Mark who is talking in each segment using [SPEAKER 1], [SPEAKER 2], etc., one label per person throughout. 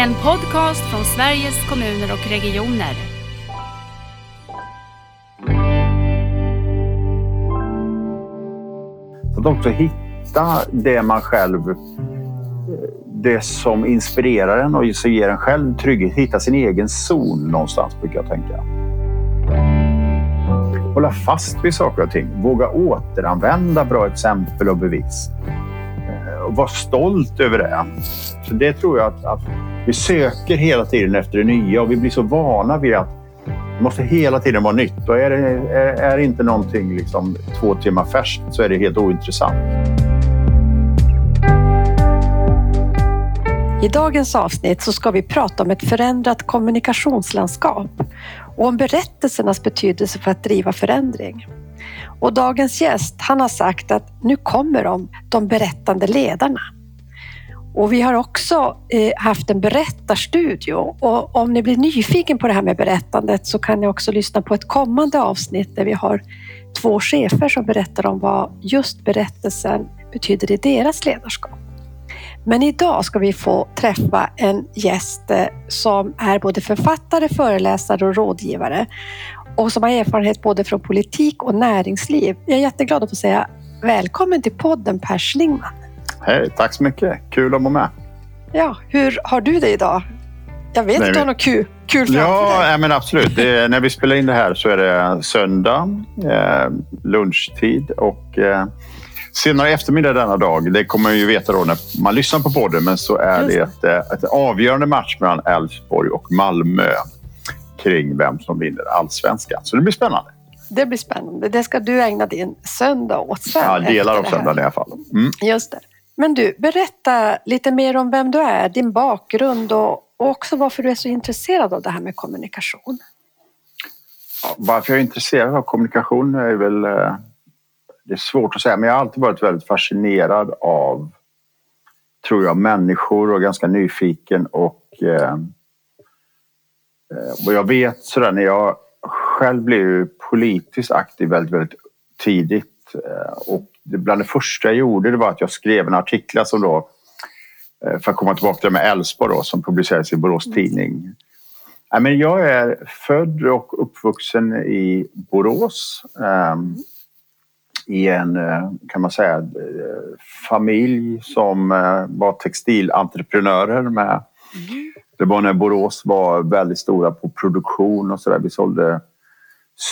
[SPEAKER 1] En podcast från Sveriges kommuner och regioner.
[SPEAKER 2] Att också hitta det man själv eh, det som inspirerar en och som ger en själv trygghet. Hitta sin egen zon någonstans brukar jag tänka. Hålla fast vid saker och ting. Våga återanvända bra exempel och bevis. Och vara stolt över det. Så det tror jag att, att vi söker hela tiden efter det nya och vi blir så vana vid att det måste hela tiden vara nytt. Och är, det, är, är inte någonting liksom två timmar färskt så är det helt ointressant.
[SPEAKER 3] I dagens avsnitt så ska vi prata om ett förändrat kommunikationslandskap och om berättelsernas betydelse för att driva förändring. Och dagens gäst, han har sagt att nu kommer de, de berättande ledarna. Och vi har också eh, haft en berättarstudio och om ni blir nyfiken på det här med berättandet så kan ni också lyssna på ett kommande avsnitt där vi har två chefer som berättar om vad just berättelsen betyder i deras ledarskap. Men idag ska vi få träffa en gäst eh, som är både författare, föreläsare och rådgivare och som har erfarenhet både från politik och näringsliv. Jag är jätteglad att få säga välkommen till podden Per Schlingman.
[SPEAKER 2] Hej, tack så mycket. Kul att vara med.
[SPEAKER 3] Ja, hur har du det idag? Jag vet att du har något kul, kul framför
[SPEAKER 2] ja,
[SPEAKER 3] dig.
[SPEAKER 2] Ja, men absolut. Det, när vi spelar in det här så är det söndag, eh, lunchtid och eh, senare eftermiddag denna dag, det kommer man ju veta då när man lyssnar på podden, men så är det ett, eh, ett avgörande match mellan Elfsborg och Malmö kring vem som vinner allsvenskan. Så det blir spännande.
[SPEAKER 3] Det blir spännande. Det ska du ägna din söndag åt sen.
[SPEAKER 2] Ja, delar av söndagen i alla fall.
[SPEAKER 3] Mm. Just det. Men du, berätta lite mer om vem du är, din bakgrund och, och också varför du är så intresserad av det här med kommunikation.
[SPEAKER 2] Ja, varför jag är intresserad av kommunikation är väl eh, det är svårt att säga, men jag har alltid varit väldigt fascinerad av, tror jag, människor och ganska nyfiken och eh, och jag vet sådär när jag själv blev politiskt aktiv väldigt, väldigt tidigt och bland det första jag gjorde det var att jag skrev en artikel som då för att komma tillbaka till det med Elfsborg då, som publicerades i Borås Tidning. Men jag är född och uppvuxen i Borås i en, kan man säga, familj som var textilentreprenörer med mm. Det var när Borås var väldigt stora på produktion och sådär. Vi sålde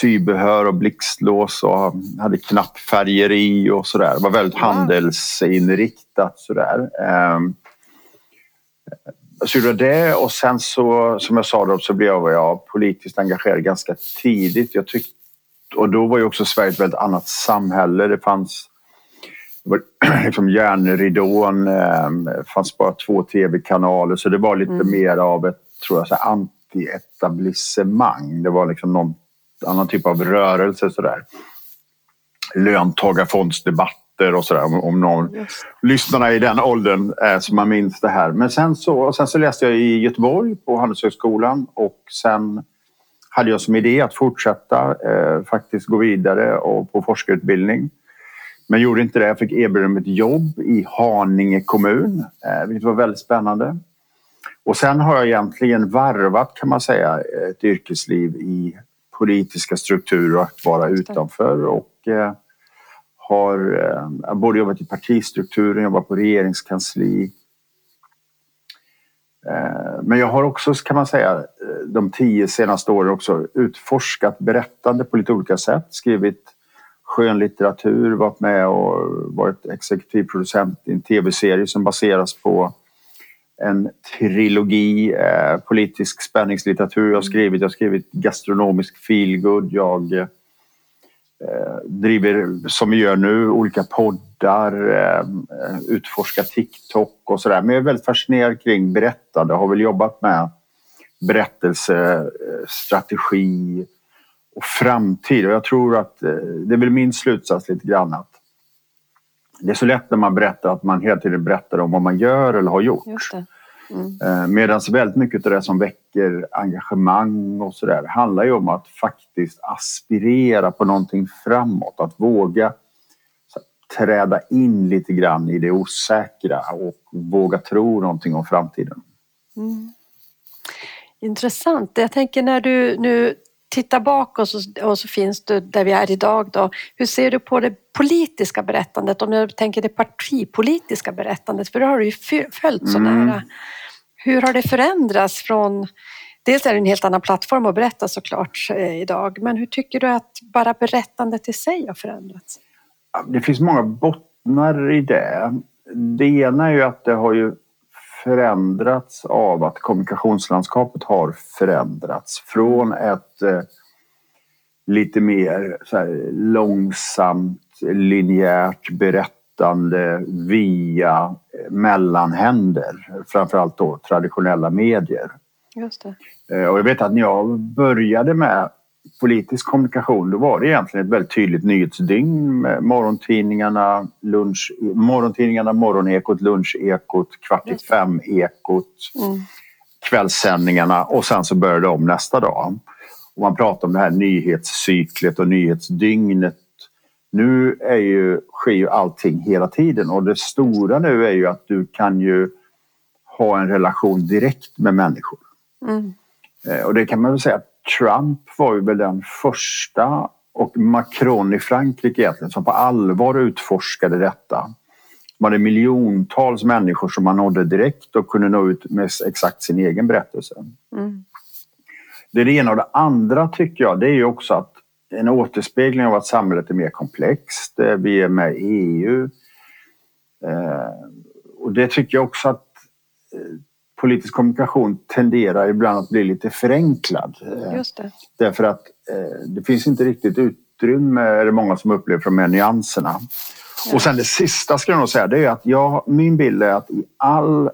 [SPEAKER 2] sybehör och blixtlås och hade knappfärgeri och sådär. Det var väldigt handelsinriktat sådär. Så gjorde det och sen så, som jag sa då, så blev jag politiskt engagerad ganska tidigt. Jag tyckte och då var ju också Sverige ett väldigt annat samhälle. Det fanns liksom järnridån, eh, fanns bara två tv-kanaler så det var lite mm. mer av ett tror jag, anti-etablissemang. Det var liksom någon annan typ av rörelse sådär. Löntagarfondsdebatter och sådär om, om någon yes. lyssnarna i den åldern eh, som man minns det här. Men sen så, sen så läste jag i Göteborg på Handelshögskolan och sen hade jag som idé att fortsätta eh, faktiskt gå vidare och på forskarutbildning. Men gjorde inte det. Jag fick erbjudande ett jobb i Haninge kommun, eh, vilket var väldigt spännande. Och sen har jag egentligen varvat kan man säga ett yrkesliv i politiska strukturer och att vara utanför och eh, har eh, både jobbat i partistrukturen, jobbat på regeringskansli, men jag har också, kan man säga, de tio senaste åren också utforskat berättande på lite olika sätt. Skrivit skönlitteratur, varit med och varit exekutiv producent i en tv-serie som baseras på en trilogi, eh, politisk spänningslitteratur jag har skrivit. Jag har skrivit gastronomisk feelgood. Jag Eh, driver, som vi gör nu, olika poddar, eh, utforskar TikTok och sådär. Men jag är väldigt fascinerad kring berättande. Har väl jobbat med berättelsestrategi eh, och framtid. Och jag tror att det är väl min slutsats lite grann att det är så lätt när man berättar att man hela tiden berättar om vad man gör eller har gjort. Mm. Medan väldigt mycket av det som väcker engagemang och sådär handlar ju om att faktiskt aspirera på någonting framåt. Att våga träda in lite grann i det osäkra och våga tro någonting om framtiden.
[SPEAKER 3] Mm. Intressant. Jag tänker när du nu tittar bakåt och så, och så finns du där vi är idag då. Hur ser du på det politiska berättandet? Om jag tänker det partipolitiska berättandet, för det har du ju följt så
[SPEAKER 2] Mm.
[SPEAKER 3] nära. Hur har det förändrats från Dels är det en helt annan plattform att berätta såklart eh, idag, men hur tycker du att bara berättandet i sig har förändrats?
[SPEAKER 2] Det finns många bottnar i det. Det ena är ju att det har ju förändrats av att kommunikationslandskapet har förändrats från ett eh, lite mer här, långsamt linjärt berättande via mellanhänder, framförallt då traditionella medier.
[SPEAKER 3] Just det.
[SPEAKER 2] Eh, Och jag vet att när jag började med politisk kommunikation då var det egentligen ett väldigt tydligt nyhetsdygn med morgontidningarna, lunch, morgontidningarna, morgonekot, lunchekot, kvart i fem-ekot,
[SPEAKER 3] Mm.
[SPEAKER 2] kvällssändningarna och sen så började det om nästa dag. Och man pratar om det här nyhetscyklet och nyhetsdygnet. Nu är ju, sker ju allting hela tiden och det stora nu är ju att du kan ju ha en relation direkt med människor.
[SPEAKER 3] Mm.
[SPEAKER 2] Eh, Och det kan man väl säga att Trump var ju väl den första och Macron i Frankrike egentligen som på allvar utforskade detta. Man hade miljontals människor som man nådde direkt och kunde nå ut med exakt sin egen berättelse.
[SPEAKER 3] Mm.
[SPEAKER 2] Det är det ena och det andra tycker jag det är ju också att en återspegling av att samhället är mer komplext. Eh, Vi är med i EU. Eh, Och det tycker jag också att eh, politisk kommunikation tenderar ibland att bli lite förenklad. Eh,
[SPEAKER 3] Just det.
[SPEAKER 2] Därför att eh, det finns inte riktigt utrymme, är det många som upplever, för de här nyanserna. Och sen det sista ska jag nog säga, det är att jag, min bild är att i all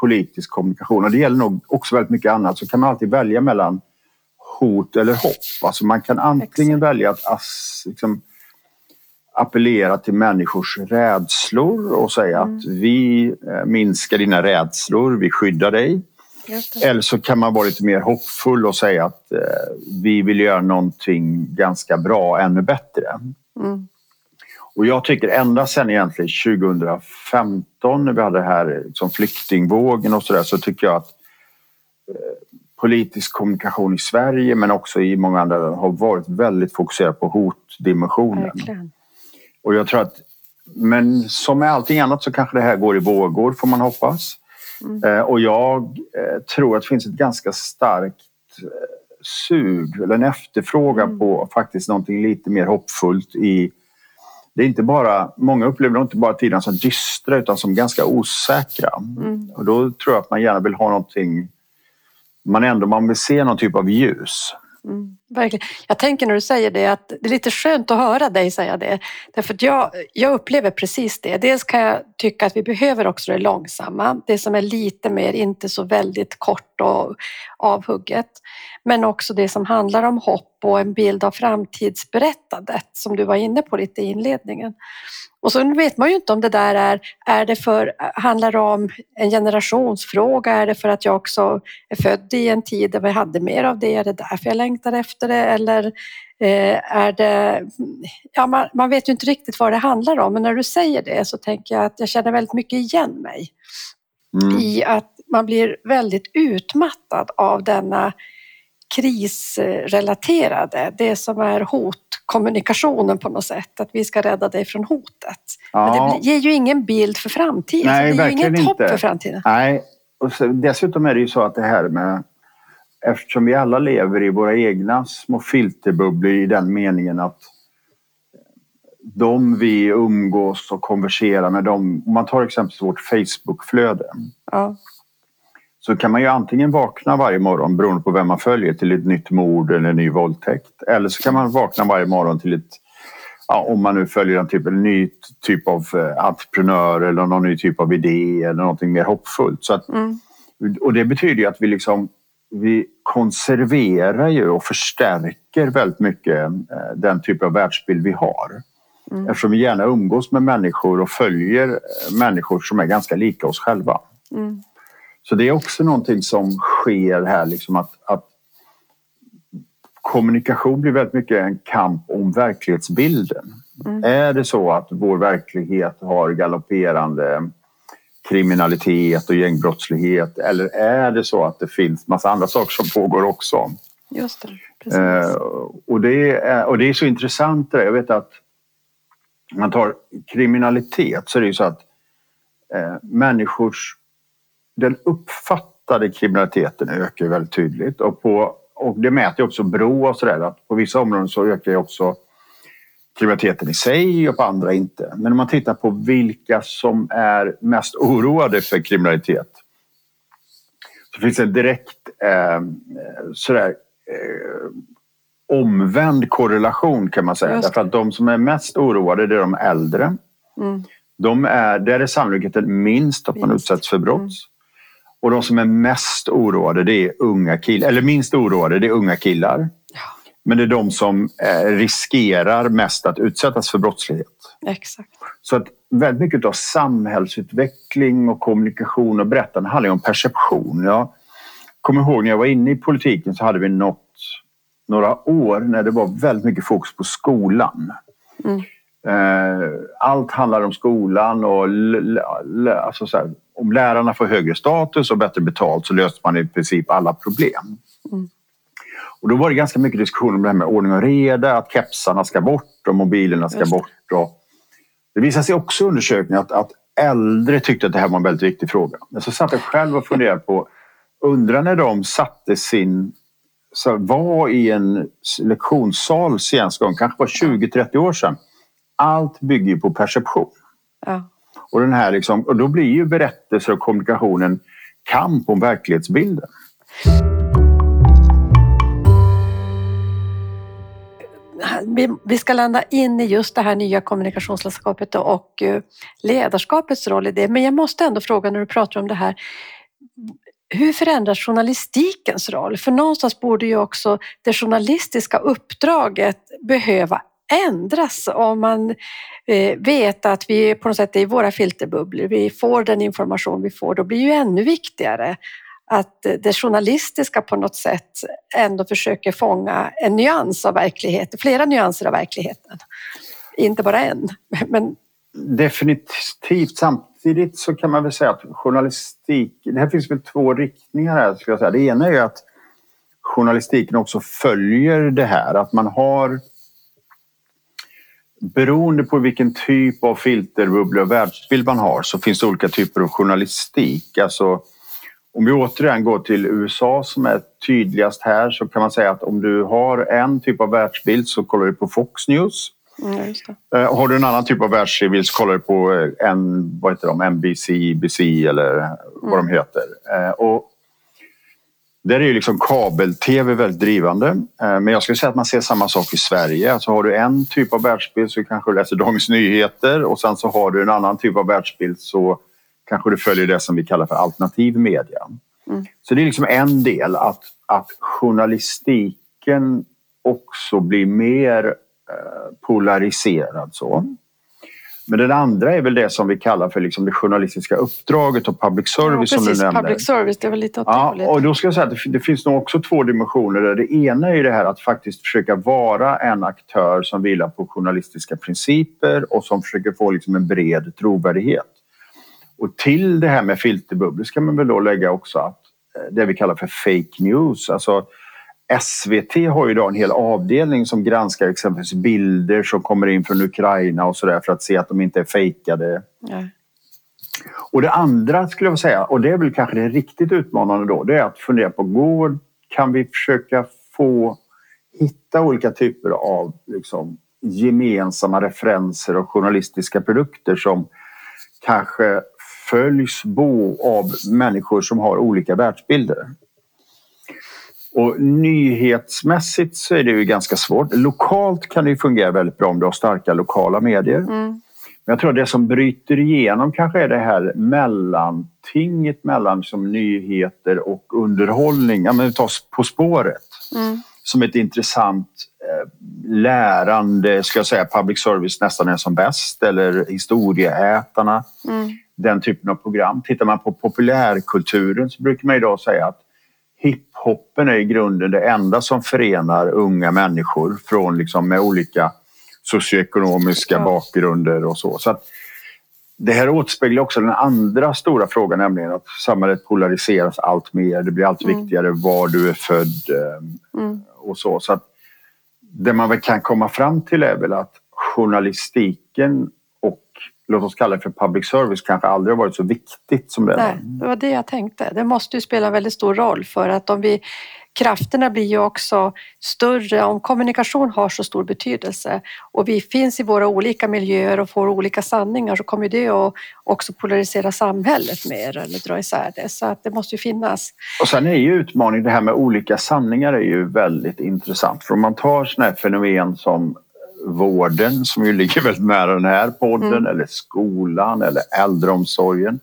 [SPEAKER 2] politisk kommunikation, och det gäller nog också väldigt mycket annat, så kan man alltid välja mellan hot eller hopp. Alltså man kan antingen
[SPEAKER 3] Exakt.
[SPEAKER 2] välja att ass, liksom, appellera till människors rädslor och säga att vi eh, minskar dina rädslor, vi skyddar dig. Eller så kan man vara lite mer hoppfull och säga att eh, vi vill göra någonting ganska bra, ännu bättre.
[SPEAKER 3] Mm.
[SPEAKER 2] Och jag tycker ända sedan egentligen 2015 när vi hade det här liksom flyktingvågen och sådär så tycker jag att eh, politisk kommunikation i Sverige men också i många andra länder har varit väldigt fokuserad på hotdimensionen.
[SPEAKER 3] Verkligen.
[SPEAKER 2] Och jag tror att, men som med allting annat så kanske det här går i vågor får man hoppas.
[SPEAKER 3] Mm.
[SPEAKER 2] Eh, och jag eh, tror att det finns ett ganska starkt eh, sug eller en efterfrågan
[SPEAKER 3] Mm.
[SPEAKER 2] på faktiskt någonting lite mer hoppfullt i det är inte bara, många upplever inte bara tiden som dystra utan som ganska osäkra.
[SPEAKER 3] Mm.
[SPEAKER 2] Och då tror jag att man gärna vill ha någonting, man ändå man vill se någon typ av ljus.
[SPEAKER 3] Mm, verkligen. Jag tänker när du säger det att det är lite skönt att höra dig säga det. Därför att jag, jag upplever precis det. Dels kan jag tycka att vi behöver också det långsamma. Det som är lite mer, inte så väldigt kort och avhugget. Men också det som handlar om hopp och en bild av framtidsberättandet som du var inne på lite i inledningen. Och så vet man ju inte om det där är, är det för, handlar det om en generationsfråga? Är det för att jag också är född i en tid där vi hade mer av det? Är det därför jag längtar efter det? Eller eh, är det... Ja, man, man vet ju inte riktigt vad det handlar om, men när du säger det så tänker jag att jag känner väldigt mycket igen mig
[SPEAKER 2] Mm.
[SPEAKER 3] i att man blir väldigt utmattad av denna krisrelaterade, det som är hotkommunikationen på något sätt, att vi ska rädda dig från hotet. Men det
[SPEAKER 2] Ja.
[SPEAKER 3] ger ju ingen bild för framtiden,
[SPEAKER 2] Nej,
[SPEAKER 3] det ger ju inget hopp för framtiden.
[SPEAKER 2] Nej, och så, dessutom är det ju så att det här med eftersom vi alla lever i våra egna små filterbubblor i den meningen att de vi umgås och konverserar med dem, om man tar exempelvis vårt Facebookflöde
[SPEAKER 3] Ja,
[SPEAKER 2] så kan man ju antingen vakna varje morgon beroende på vem man följer till ett nytt mord eller en ny våldtäkt. Eller så kan man vakna varje morgon till ett, ja, om man nu följer en, typ, en ny typ av eh, entreprenör eller någon ny typ av idé eller någonting mer hoppfullt. Så att,
[SPEAKER 3] mm,
[SPEAKER 2] och det betyder ju att vi liksom vi konserverar ju och förstärker väldigt mycket eh, den typ av världsbild vi har.
[SPEAKER 3] Mm.
[SPEAKER 2] Eftersom vi gärna umgås med människor och följer eh, människor som är ganska lika oss själva.
[SPEAKER 3] mm,
[SPEAKER 2] Så det är också någonting som sker här, liksom att, att kommunikation blir väldigt mycket en kamp om verklighetsbilden.
[SPEAKER 3] Mm.
[SPEAKER 2] Är det så att vår verklighet har galopperande kriminalitet och gängbrottslighet eller är det så att det finns massa andra saker som pågår också?
[SPEAKER 3] Just det, precis.
[SPEAKER 2] Eh, och, det är, och det är så intressant det där. Jag vet att om man tar kriminalitet så är det ju så att eh, människors... Den uppfattade kriminaliteten ökar väldigt tydligt och, på, och det mäter också Brå och sådär att på vissa områden så ökar också kriminaliteten i sig och på andra inte. Men om man tittar på vilka som är mest oroade för kriminalitet så finns det en direkt eh, sådär, eh, omvänd korrelation kan man säga. Därför att de som är mest oroade det är de äldre. Mm. De är, där är sannolikheten minst att man utsätts för brott. Mm. Och de som är mest oroade det är unga killar, eller minst oroade det är unga killar. Ja. Men det är de som eh, riskerar mest att utsättas för brottslighet.
[SPEAKER 3] Exakt.
[SPEAKER 2] Så att väldigt mycket av samhällsutveckling och kommunikation och berättande handlar om perception. Jag kommer ihåg när jag var inne i politiken så hade vi nått några år när det var väldigt mycket fokus på skolan. Mm. Eh, allt handlar om skolan och alltså så här, om lärarna får högre status och bättre betalt så löser man i princip alla problem. Mm. Och då var det ganska mycket diskussion om det här med ordning och reda, att kepsarna ska bort och mobilerna ska bort. Och det visade sig också i undersökningar att, att äldre tyckte att det här var en väldigt viktig fråga. Men så satt jag själv och funderade på, undrar när de satte sin så var i en lektionssal senaste gång, kanske var 20-30 år sedan. Allt bygger på perception. Ja. Och, den här liksom, och då blir ju berättelser och kommunikationen kamp om verklighetsbilden.
[SPEAKER 3] vi ska landa in i just det här nya kommunikationslandskapet och eh, ledarskapets roll i det. Men jag måste ändå fråga när du pratar om det här. Hur förändras journalistikens roll? För någonstans borde ju också det journalistiska uppdraget behöva ändras om man eh, vet att vi på något sätt är i våra filterbubblor, vi får den information vi får, då blir ju ännu viktigare att eh, det journalistiska på något sätt ändå försöker fånga en nyans av verkligheten, flera nyanser av verkligheten. Inte bara en. Men...
[SPEAKER 2] Definitivt. Samtidigt så kan man väl säga att journalistik, det här finns väl två riktningar här. skulle jag säga. Det ena är ju att journalistiken också följer det här, att man har Beroende på vilken typ av filterbubbla och världsbild man har så finns det olika typer av journalistik. Alltså, om vi återigen går till USA som är tydligast här så kan man säga att om du har en typ av världsbild så kollar du på Fox News. Mm, eh, har du en annan typ av världsbild så kollar du på eh, en, vad heter de, NBC, ABC eller vad mm. de heter. Eh, och där är ju liksom kabel-tv väldigt drivande. Men jag skulle säga att man ser samma sak i Sverige. Alltså har du en typ av världsbild så kanske du läser Dagens Nyheter och sen så har du en annan typ av världsbild så kanske du följer det som vi kallar för alternativ media. Mm. Så det är liksom en del att, att journalistiken också blir mer eh, polariserad. Så. Men den andra är väl det som vi kallar för liksom det journalistiska uppdraget och public service
[SPEAKER 3] ja,
[SPEAKER 2] precis, som du nämnde.
[SPEAKER 3] Public service, det är väl lite åt
[SPEAKER 2] ja, och då ska jag säga att det, det, finns nog också två dimensioner. Där. Det ena är det här att faktiskt försöka vara en aktör som vilar på journalistiska principer och som försöker få liksom en bred trovärdighet. Och till det här med filterbubblor ska man väl då lägga också att eh, det vi kallar för fake news. Alltså SVT har idag en hel avdelning som granskar exempelvis bilder som kommer in från Ukraina och sådär för att se att de inte är fejkade. Nej. Och det andra skulle jag säga, och det är väl kanske det riktigt utmanande då, det är att fundera på går, kan vi försöka få hitta olika typer av liksom, gemensamma referenser och journalistiska produkter som kanske följs bo av människor som har olika världsbilder. Och nyhetsmässigt så är det ju ganska svårt. Lokalt kan det fungera väldigt bra om du har starka lokala medier. Mm. Men jag tror att det som bryter igenom kanske är det här mellantinget mellan liksom nyheter och underhållning. Ja, men ta På spåret. Mm. Som ett intressant eh, lärande, ska jag säga, public service nästan är som bäst. Eller historieätarna. Mm den typen av program. Tittar man på populärkulturen så brukar man idag säga att hiphopen är i grunden det enda som förenar unga människor från liksom med olika socioekonomiska ja. bakgrunder och så. så att det här återspeglar också den andra stora frågan, nämligen att samhället polariseras allt mer. Det blir allt
[SPEAKER 3] Mm.
[SPEAKER 2] viktigare var du är född eh,
[SPEAKER 3] Mm.
[SPEAKER 2] och så. så att det man väl kan komma fram till är väl att journalistiken låt oss kalla det för public service kanske aldrig har varit så viktigt som det är
[SPEAKER 3] Nej, det var det jag tänkte. Det måste ju spela väldigt stor roll för att om vi krafterna blir ju också större om kommunikation har så stor betydelse och vi finns i våra olika miljöer och får olika sanningar så kommer det att också polarisera samhället mer eller dra isär det. Så att det måste ju finnas.
[SPEAKER 2] Och sen är ju utmaningen, det här med olika sanningar är ju väldigt intressant. För om man tar sådana här fenomen som vården som ju ligger väldigt nära den här podden
[SPEAKER 3] Mm.
[SPEAKER 2] eller skolan eller äldreomsorgen.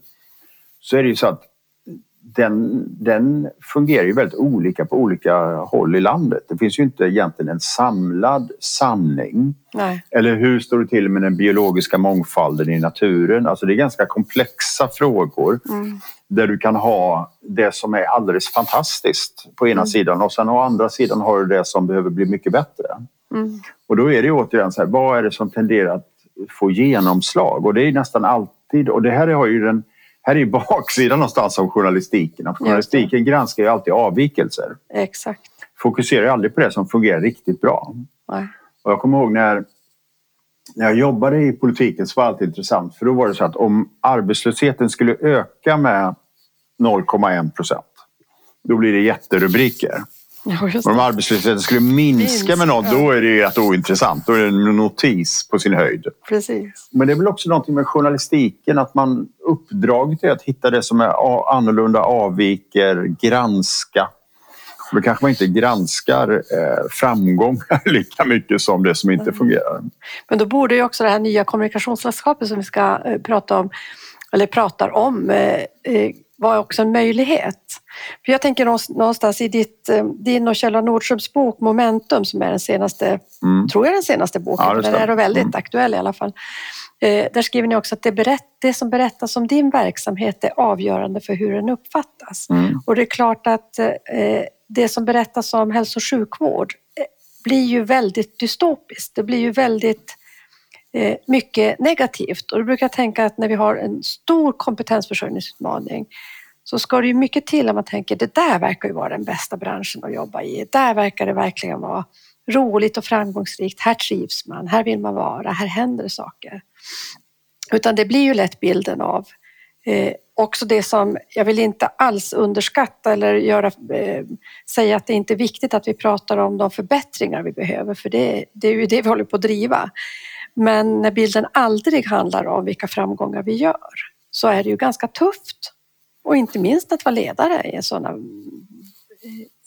[SPEAKER 2] Så är det ju så att den, den fungerar ju väldigt olika på olika håll i landet. Det finns ju inte egentligen en samlad sanning.
[SPEAKER 3] Nej.
[SPEAKER 2] Eller hur står det till med den biologiska mångfalden i naturen? Alltså det är ganska komplexa frågor
[SPEAKER 3] Mm.
[SPEAKER 2] där du kan ha det som är alldeles fantastiskt på ena
[SPEAKER 3] Mm.
[SPEAKER 2] sidan och sen å andra sidan har du det som behöver bli mycket bättre.
[SPEAKER 3] Mm.
[SPEAKER 2] Och då är det återigen så här, vad är det som tenderar att få genomslag? Och det är nästan alltid, och det här har ju den här är baksidan någonstans av journalistiken. Att journalistiken granskar ju alltid avvikelser.
[SPEAKER 3] Exakt.
[SPEAKER 2] Fokuserar aldrig på det som fungerar riktigt bra.
[SPEAKER 3] Nej.
[SPEAKER 2] Och jag kommer ihåg när, när jag jobbade i politiken så var det alltid intressant. För då var det så att om arbetslösheten skulle öka med 0,1 procent då blir det jätterubriker.
[SPEAKER 3] Ja, just
[SPEAKER 2] om arbetslösheten skulle minska med något,
[SPEAKER 3] Minska.
[SPEAKER 2] då är det rätt ointressant. Då är det en notis på sin höjd.
[SPEAKER 3] Precis.
[SPEAKER 2] Men det är väl också någonting med journalistiken att man uppdraget är att hitta det som är annorlunda, avviker, granska. Då kanske man inte granskar eh, framgångar lika mycket som det som inte fungerar.
[SPEAKER 3] Men då borde ju också det här nya kommunikationslandskapet som vi ska eh, prata om, eller pratar om, eh, vara också en möjlighet. För jag tänker någonst- någonstans i ditt, eh, din och Kjell Nordströms bok Momentum som är den senaste,
[SPEAKER 2] Mm.
[SPEAKER 3] tror jag den senaste boken,
[SPEAKER 2] Ja,
[SPEAKER 3] den är väldigt
[SPEAKER 2] Mm.
[SPEAKER 3] aktuell i alla fall. Eh, där skriver ni också att det, berätt, det som berättas om din verksamhet är avgörande för hur den uppfattas.
[SPEAKER 2] Mm.
[SPEAKER 3] Och det är klart att eh, det som berättas om hälso och sjukvård blir ju väldigt dystopiskt. Det blir ju väldigt Eh, mycket negativt. Och då brukar jag tänka att när vi har en stor kompetensförsörjningsutmaning så ska det ju mycket till om man tänker det där verkar ju vara den bästa branschen att jobba i. Där verkar det verkligen vara roligt och framgångsrikt. Här trivs man, här vill man vara, här händer det saker. Utan det blir ju lätt bilden av eh, också det som jag vill inte alls underskatta eller göra, eh, säga att det inte är viktigt att vi pratar om de förbättringar vi behöver för det, det är ju det vi håller på att driva. Men när bilden aldrig handlar om vilka framgångar vi gör så är det ju ganska tufft. Och inte minst att vara ledare i sådana,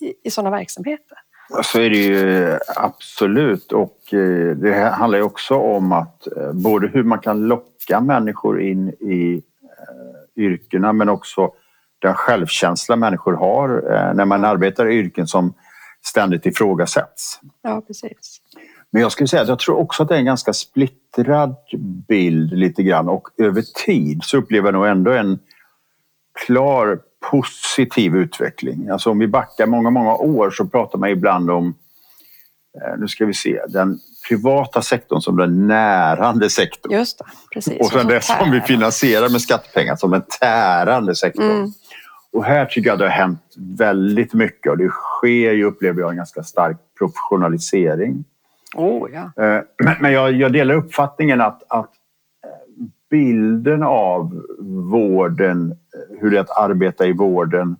[SPEAKER 3] i, i sådana verksamheter.
[SPEAKER 2] Så är det ju absolut och eh, det handlar ju också om att eh, både hur man kan locka människor in i eh, yrkena men också den självkänsla människor har när man arbetar i yrken som ständigt ifrågasätts.
[SPEAKER 3] Ja, precis.
[SPEAKER 2] Men jag skulle säga att jag tror också att det är en ganska splittrad bild lite grann och över tid så upplever jag nog ändå en klar positiv utveckling. Alltså om vi backar många, många år så pratar man ibland om, eh, nu ska vi se, den privata sektorn som den närande sektorn.
[SPEAKER 3] Just det, precis.
[SPEAKER 2] Och sen det som vi finansierar med skattepengar som den tärande sektorn.
[SPEAKER 3] Mm.
[SPEAKER 2] Och här tycker jag det har hänt väldigt mycket och det sker ju, upplever jag, en ganska stark professionalisering.
[SPEAKER 3] Oh, ja.
[SPEAKER 2] Eh, Men men jag, jag delar uppfattningen att, att eh, bilden av vården, eh, hur det är att arbeta i vården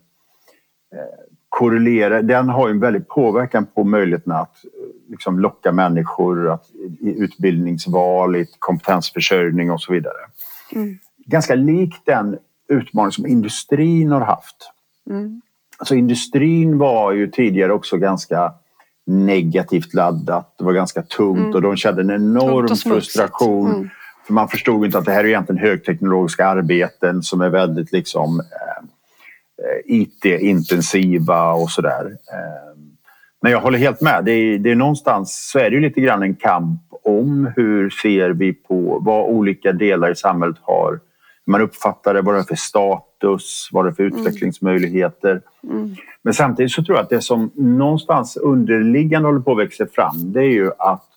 [SPEAKER 2] korrelerar, den har en väldig påverkan på möjligheten att liksom locka människor att, i utbildningsval, i kompetensförsörjning och så vidare.
[SPEAKER 3] Mm.
[SPEAKER 2] Ganska lik den utmaning som industrin har haft.
[SPEAKER 3] Mm.
[SPEAKER 2] Alltså industrin var ju tidigare också ganska negativt laddat. Det var ganska tungt
[SPEAKER 3] Mm.
[SPEAKER 2] och de kände en enorm frustration.
[SPEAKER 3] Mm.
[SPEAKER 2] För man förstod inte att det här är egentligen högteknologiska arbeten som är väldigt liksom eh, IT-intensiva och sådär. Eh, men jag håller helt med. Det är, det är någonstans så är det ju lite grann en kamp om hur ser vi på vad olika delar i samhället har. Man uppfattar det, vad det är för status, vad det är för utvecklingsmöjligheter.
[SPEAKER 3] Mm.
[SPEAKER 2] Men samtidigt så tror jag att det som någonstans underliggande håller på att växa fram det är ju att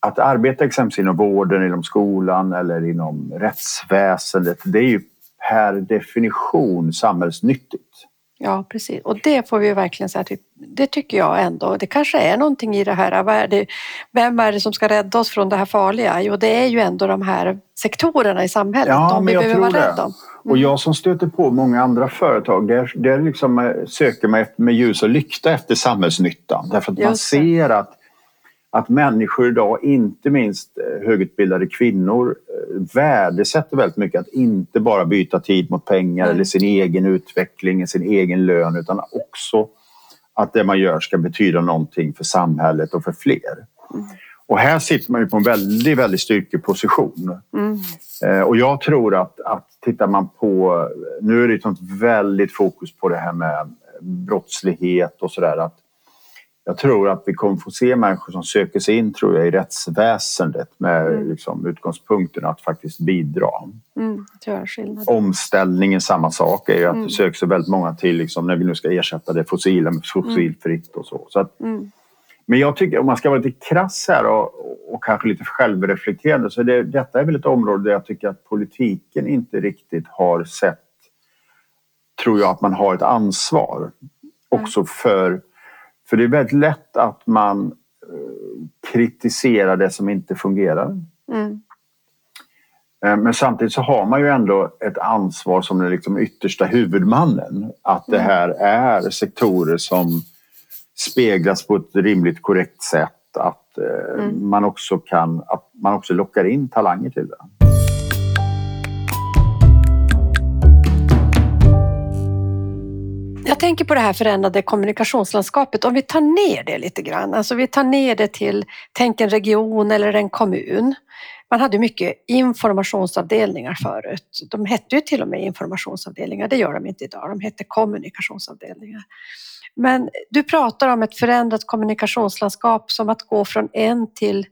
[SPEAKER 2] att arbeta exempelvis inom vården, inom skolan eller inom rättsväsendet, det är ju per definition samhällsnyttigt.
[SPEAKER 3] Ja, precis. Och det får vi verkligen säga att det tycker jag ändå. Det kanske är någonting i det här. Vem är det som ska rädda oss från det här farliga? Jo, det är ju ändå de här sektorerna i samhället.
[SPEAKER 2] Ja,
[SPEAKER 3] de
[SPEAKER 2] men jag tror det.
[SPEAKER 3] Mm.
[SPEAKER 2] Och jag som stöter på många andra företag, där, där liksom eh, söker man med ljus och lykta efter samhällsnyttan. Därför att man ser att att människor idag, inte minst eh, högutbildade kvinnor, eh, värdesätter väldigt mycket att inte bara byta tid mot pengar mm. eller sin egen utveckling, sin egen lön utan också att det man gör ska betyda någonting för samhället och för fler. Mm. Och här sitter man ju på en väldigt, väldigt styrkeposition. Mm. Eh, och jag tror att, att tittar man på... Nu är det ett väldigt fokus på det här med brottslighet och sådär. Att jag tror att vi kommer få se människor som söker sig in tror jag, i rättsväsendet med mm. liksom, utgångspunkten att faktiskt bidra.
[SPEAKER 3] Mm,
[SPEAKER 2] Omställningen, samma sak, är ju att mm. det söker sig väldigt många till liksom, när vi nu ska ersätta det fossila med fossilfritt och så. så att, mm. Men jag tycker, om man ska vara lite krass här och, och kanske lite självreflekterande så det, detta är väl ett område där jag tycker att politiken inte riktigt har sett, tror jag, att man har ett ansvar också för för det är väldigt lätt att man eh, kritiserar det som inte fungerar. Mm. Eh, men samtidigt så har man ju ändå ett ansvar som den liksom yttersta huvudmannen. Att det mm. här är sektorer som speglas på ett rimligt korrekt sätt. Att eh, mm. man också kan, att man också lockar in talanger till det.
[SPEAKER 3] Jag tänker på det här förändrade kommunikationslandskapet. Om vi tar ner det lite grann, alltså vi tar ner det till, tänk en region eller en kommun. Man hade mycket informationsavdelningar förut. De hette ju till och med informationsavdelningar, det gör de inte idag. De hette kommunikationsavdelningar. Men du pratar om ett förändrat kommunikationslandskap som att gå från en till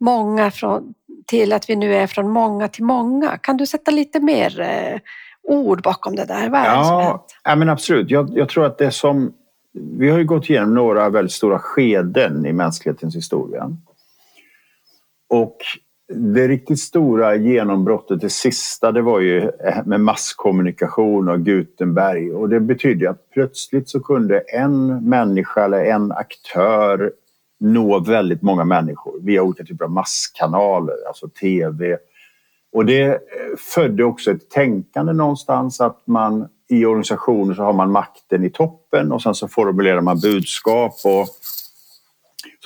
[SPEAKER 3] många från, till att vi nu är från många till många. Kan du sätta lite mer eh, ord bakom det där? Vad
[SPEAKER 2] ja, ja, men absolut. Jag, jag, tror att det som... Vi har ju gått igenom några väldigt stora skeden i mänsklighetens historia. Och det riktigt stora genombrottet, det sista, det var ju eh, med masskommunikation och Gutenberg. Och det betydde att plötsligt så kunde en människa eller en aktör nå väldigt många människor via olika typer av masskanaler, alltså tv, och det eh, födde också ett tänkande någonstans att man i organisationer så har man makten i toppen och sen så formulerar man budskap och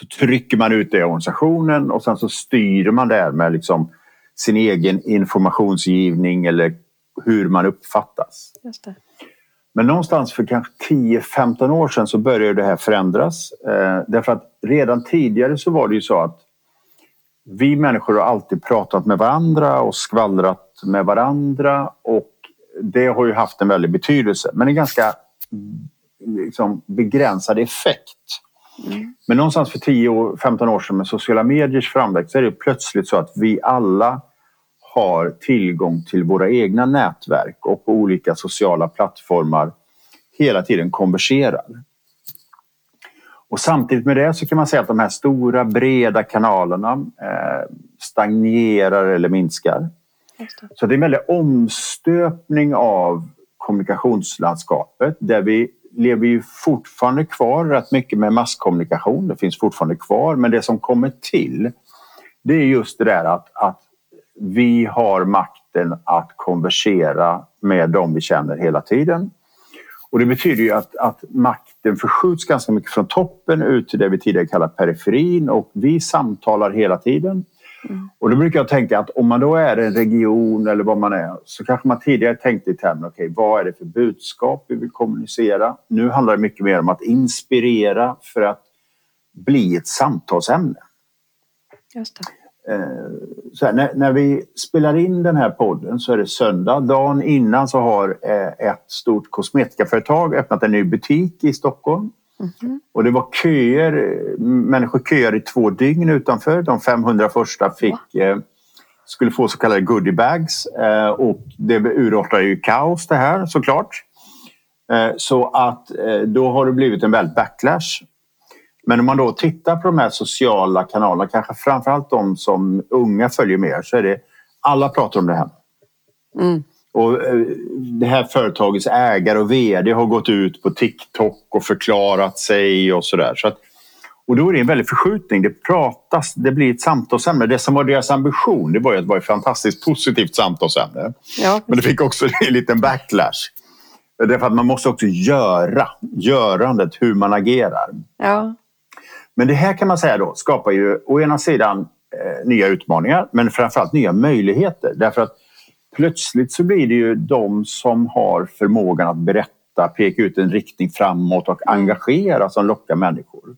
[SPEAKER 2] så trycker man ut det i organisationen och sen så styr man där med liksom sin egen informationsgivning eller hur man uppfattas. Men någonstans för kanske 10-15 år sedan så började det här förändras. Eh, därför att redan tidigare så var det ju så att vi människor har alltid pratat med varandra och skvallrat med varandra och det har ju haft en väldig betydelse men en ganska liksom, begränsad effekt. Mm. Men någonstans för 10-15 år sedan med sociala mediers framväxt så är det plötsligt så att vi alla har tillgång till våra egna nätverk och på olika sociala plattformar hela tiden konverserar. Och samtidigt med det så kan man säga att de här stora breda kanalerna eh, stagnerar eller minskar. Det. Så det är en väldig omstöpning av kommunikationslandskapet där vi lever ju fortfarande kvar rätt mycket med masskommunikation. Det finns fortfarande kvar, men det som kommer till det är just det där att, att vi har makten att konversera med dem vi känner hela tiden. Och det betyder ju att, att makten förskjuts ganska mycket från toppen ut till det vi tidigare kallat periferin och vi samtalar hela tiden. Mm. Och då brukar jag tänka att om man då är en region eller vad man är så kanske man tidigare tänkte i termer, okej okay, vad är det för budskap vi vill kommunicera? Nu handlar det mycket mer om att inspirera för att bli ett samtalsämne.
[SPEAKER 3] Just det.
[SPEAKER 2] Eh, här, när, när, vi spelar in den här podden så är det söndag. Dagen innan så har eh, ett stort kosmetikaföretag öppnat en ny butik i Stockholm. Mm. Och det var köer, människor köade i två dygn utanför. De 500 första fick, eh, skulle få så kallade goodiebags eh, och det urartade ju kaos det här såklart. Eh, så att eh, då har det blivit en väldig backlash Men om man då tittar på de här sociala kanalerna, kanske framförallt de som unga följer mer, så är det alla pratar om det här.
[SPEAKER 3] Mm.
[SPEAKER 2] Och eh, det här företagets ägare och vd har gått ut på TikTok och förklarat sig och sådär. Så att, och då är det en väldig förskjutning. Det pratas, det blir ett samtalsämne. Det som var deras ambition det var ju att det var ett fantastiskt positivt samtalsämne.
[SPEAKER 3] Ja,
[SPEAKER 2] Men det fick också en liten backlash. Därför att man måste också göra, görandet, hur man agerar.
[SPEAKER 3] ja.
[SPEAKER 2] Men det här kan man säga då skapar ju å ena sidan eh, nya utmaningar men framförallt nya möjligheter. Därför att plötsligt så blir det ju de som har förmågan att berätta, peka ut en riktning framåt och engagera som lockar människor.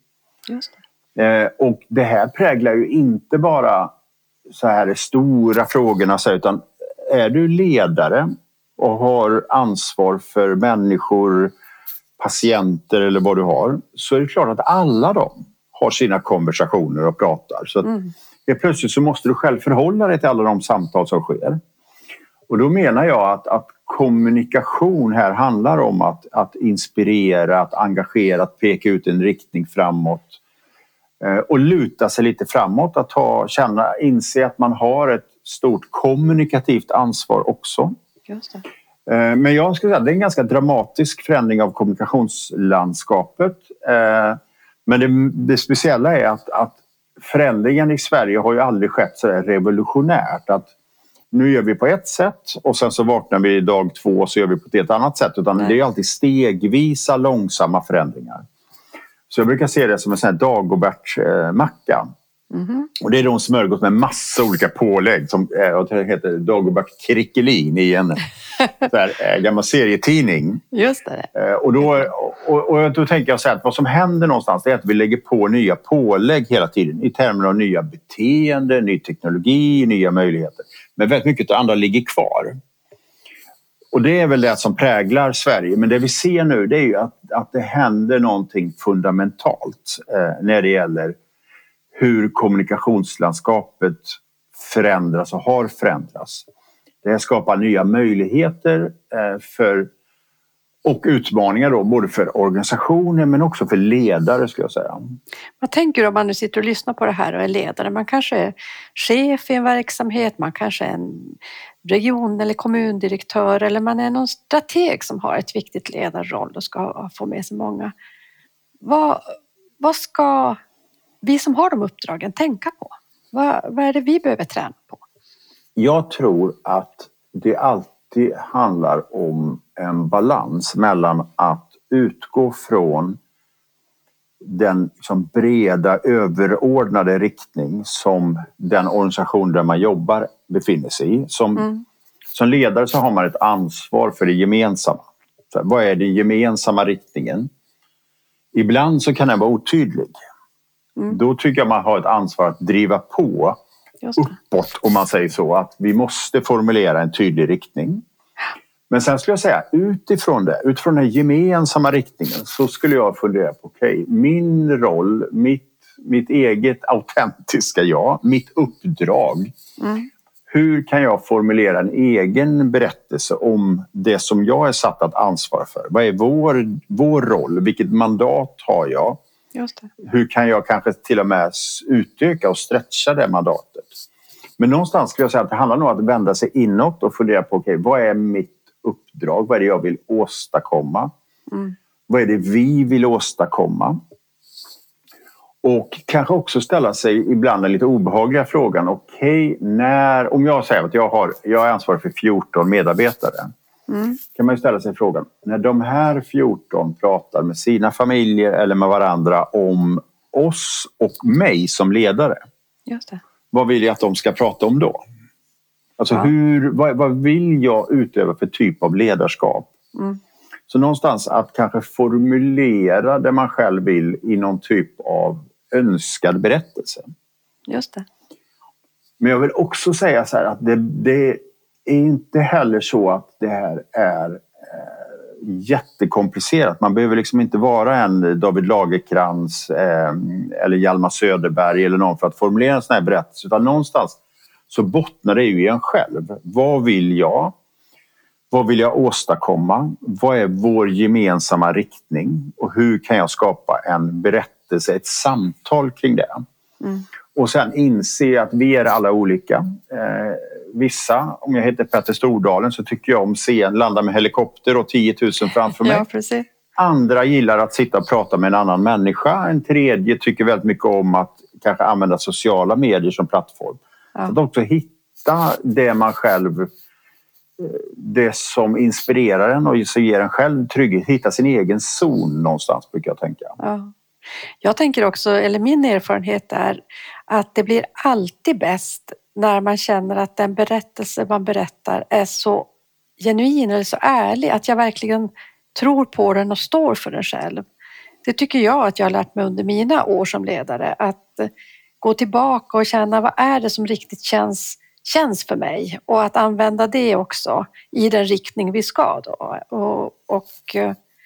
[SPEAKER 3] Det.
[SPEAKER 2] Eh, och det här präglar ju inte bara så här de stora frågorna utan är du ledare och har ansvar för människor, patienter eller vad du har så är det klart att alla de har sina konversationer och pratar. Så
[SPEAKER 3] Mm.
[SPEAKER 2] plötsligt så måste du själv förhålla dig till alla de samtal som sker. Och då menar jag att, att kommunikation här handlar om att, att inspirera, att engagera, att peka ut en riktning framåt. Eh, och luta sig lite framåt, att ha, känna, inse att man har ett stort kommunikativt ansvar också. Eh, Men jag skulle säga att det är en ganska dramatisk förändring av kommunikationslandskapet. Eh, Men det, det speciella är att, att förändringen i Sverige har ju aldrig skett så revolutionärt. Att nu gör vi på ett sätt och sen så vaknar vi dag två och så gör vi på ett helt annat sätt. Utan
[SPEAKER 3] Nej.
[SPEAKER 2] det är alltid stegvisa, långsamma förändringar. Så jag brukar se det som en sån här Dagobert-macka.
[SPEAKER 3] Mhm.
[SPEAKER 2] Och det är då en smörgås med massa olika pålägg som eh, jag heter Dagobert Krickelin i en så här, eh, gammal serietidning.
[SPEAKER 3] Just det.
[SPEAKER 2] Eh, Och då, och, och då tänker jag så här att vad som händer någonstans är att vi lägger på nya pålägg hela tiden i termer av nya beteenden, ny teknologi, nya möjligheter. Men väldigt mycket av det andra ligger kvar. Och det är väl det som präglar Sverige. Men det vi ser nu det är ju att, att det händer någonting fundamentalt eh, när det gäller hur kommunikationslandskapet förändras och har förändrats. Det skapar nya möjligheter eh, för och utmaningar då, både för organisationer men också för ledare skulle jag säga.
[SPEAKER 3] Vad tänker du om man nu sitter och lyssnar på det här och är ledare? Man kanske är chef i en verksamhet, man kanske är en region eller kommundirektör eller man är någon strateg som har ett viktigt ledarroll och ska få med sig många. Vad, vad ska vi som har de uppdragen tänka på? Vad, vad är det vi behöver träna på?
[SPEAKER 2] Jag tror att det alltid handlar om en balans mellan att utgå från den som breda överordnade riktning som den organisation där man jobbar befinner sig i. Som,
[SPEAKER 3] Mm.
[SPEAKER 2] som ledare så har man ett ansvar för det gemensamma. Så här, vad är den gemensamma riktningen? Ibland så kan den vara otydlig.
[SPEAKER 3] Mm.
[SPEAKER 2] Då tycker jag man har ett ansvar att driva på. Uppåt om man säger så. Att vi måste formulera en tydlig riktning. Men sen skulle jag säga utifrån det, utifrån den gemensamma riktningen så skulle jag fundera på okej, min roll, mitt, mitt eget autentiska jag, mitt uppdrag.
[SPEAKER 3] Mm.
[SPEAKER 2] Hur kan jag formulera en egen berättelse om det som jag är satt att ansvara för? Vad är vår, vår roll? Vilket mandat har jag? Hur kan jag kanske till och med utöka och stretcha det mandatet? Men någonstans skulle jag säga att det handlar nog om att vända sig inåt och fundera på okej, vad är mitt uppdrag? Vad är det jag vill åstadkomma?
[SPEAKER 3] Mm.
[SPEAKER 2] Vad är det vi vill åstadkomma? Och kanske också ställa sig ibland den lite obehagliga frågan. Okej, när... Om jag säger att jag, har, jag är ansvarig för 14 medarbetare
[SPEAKER 3] Mm.
[SPEAKER 2] kan man ju ställa sig frågan, när de här 14 pratar med sina familjer eller med varandra om oss och mig som ledare,
[SPEAKER 3] Just det.
[SPEAKER 2] vad vill jag att de ska prata om då? Alltså
[SPEAKER 3] Ja.
[SPEAKER 2] hur, vad, vad vill jag utöva för typ av ledarskap?
[SPEAKER 3] Mm.
[SPEAKER 2] Så någonstans att kanske formulera det man själv vill i någon typ av önskad berättelse.
[SPEAKER 3] Just det.
[SPEAKER 2] Men jag vill också säga så här att det, det är inte heller så att det här är eh, jättekomplicerat. Man behöver liksom inte vara en David Lagerkrans eh, eller Hjalmar Söderberg eller någon för att formulera en sån här berättelse. Utan någonstans så bottnar det ju i en själv. Vad vill jag? Vad vill jag åstadkomma? Vad är vår gemensamma riktning? Och hur kan jag skapa en berättelse ett samtal kring det.
[SPEAKER 3] Mm.
[SPEAKER 2] Och sen inse att vi är alla olika. Eh, vissa, om jag heter Petter Stordalen så tycker jag om scen, landa med helikopter och 10 000 framför mig.
[SPEAKER 3] Ja.
[SPEAKER 2] Andra gillar att sitta och prata med en annan människa. En tredje tycker väldigt mycket om att kanske använda sociala medier som plattform.
[SPEAKER 3] Ja.
[SPEAKER 2] Att också hitta det man själv eh, det som inspirerar en och ger en själv trygghet. Hitta sin egen zon någonstans brukar jag tänka.
[SPEAKER 3] Ja. Jag tänker också, eller min erfarenhet är att det blir alltid bäst när man känner att den berättelse man berättar är så genuin eller så ärlig att jag verkligen tror på den och står för den själv. Det tycker jag att jag har lärt mig under mina år som ledare. Att gå tillbaka och känna vad är det som riktigt känns, känns för mig och att använda det också i den riktning vi ska då. Och, och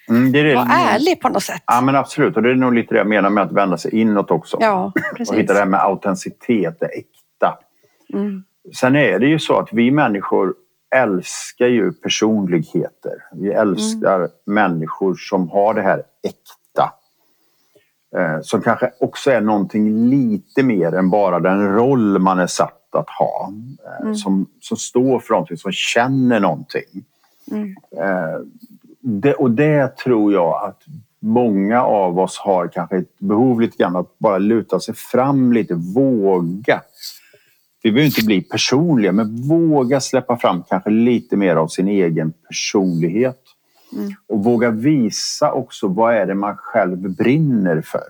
[SPEAKER 2] Mm, det är det.
[SPEAKER 3] vara ärlig på något sätt.
[SPEAKER 2] Ja men absolut och det är nog lite det jag menar med att vända sig inåt också.
[SPEAKER 3] Ja,
[SPEAKER 2] och
[SPEAKER 3] precis.
[SPEAKER 2] hitta det här med autenticitet, det.
[SPEAKER 3] Mm.
[SPEAKER 2] Sen är det ju så att vi människor älskar ju personligheter. Vi älskar
[SPEAKER 3] Mm.
[SPEAKER 2] människor som har det här äkta. Eh, som kanske också är någonting lite mer än bara den roll man är satt att ha. Eh,
[SPEAKER 3] Mm.
[SPEAKER 2] som, som står för någonting, som känner någonting.
[SPEAKER 3] Mm.
[SPEAKER 2] Eh, det, och det tror jag att många av oss har kanske ett behov lite grann att bara luta sig fram lite, våga. Vi behöver inte bli personliga men våga släppa fram kanske lite mer av sin egen personlighet.
[SPEAKER 3] Mm.
[SPEAKER 2] Och våga visa också vad är det man själv brinner för.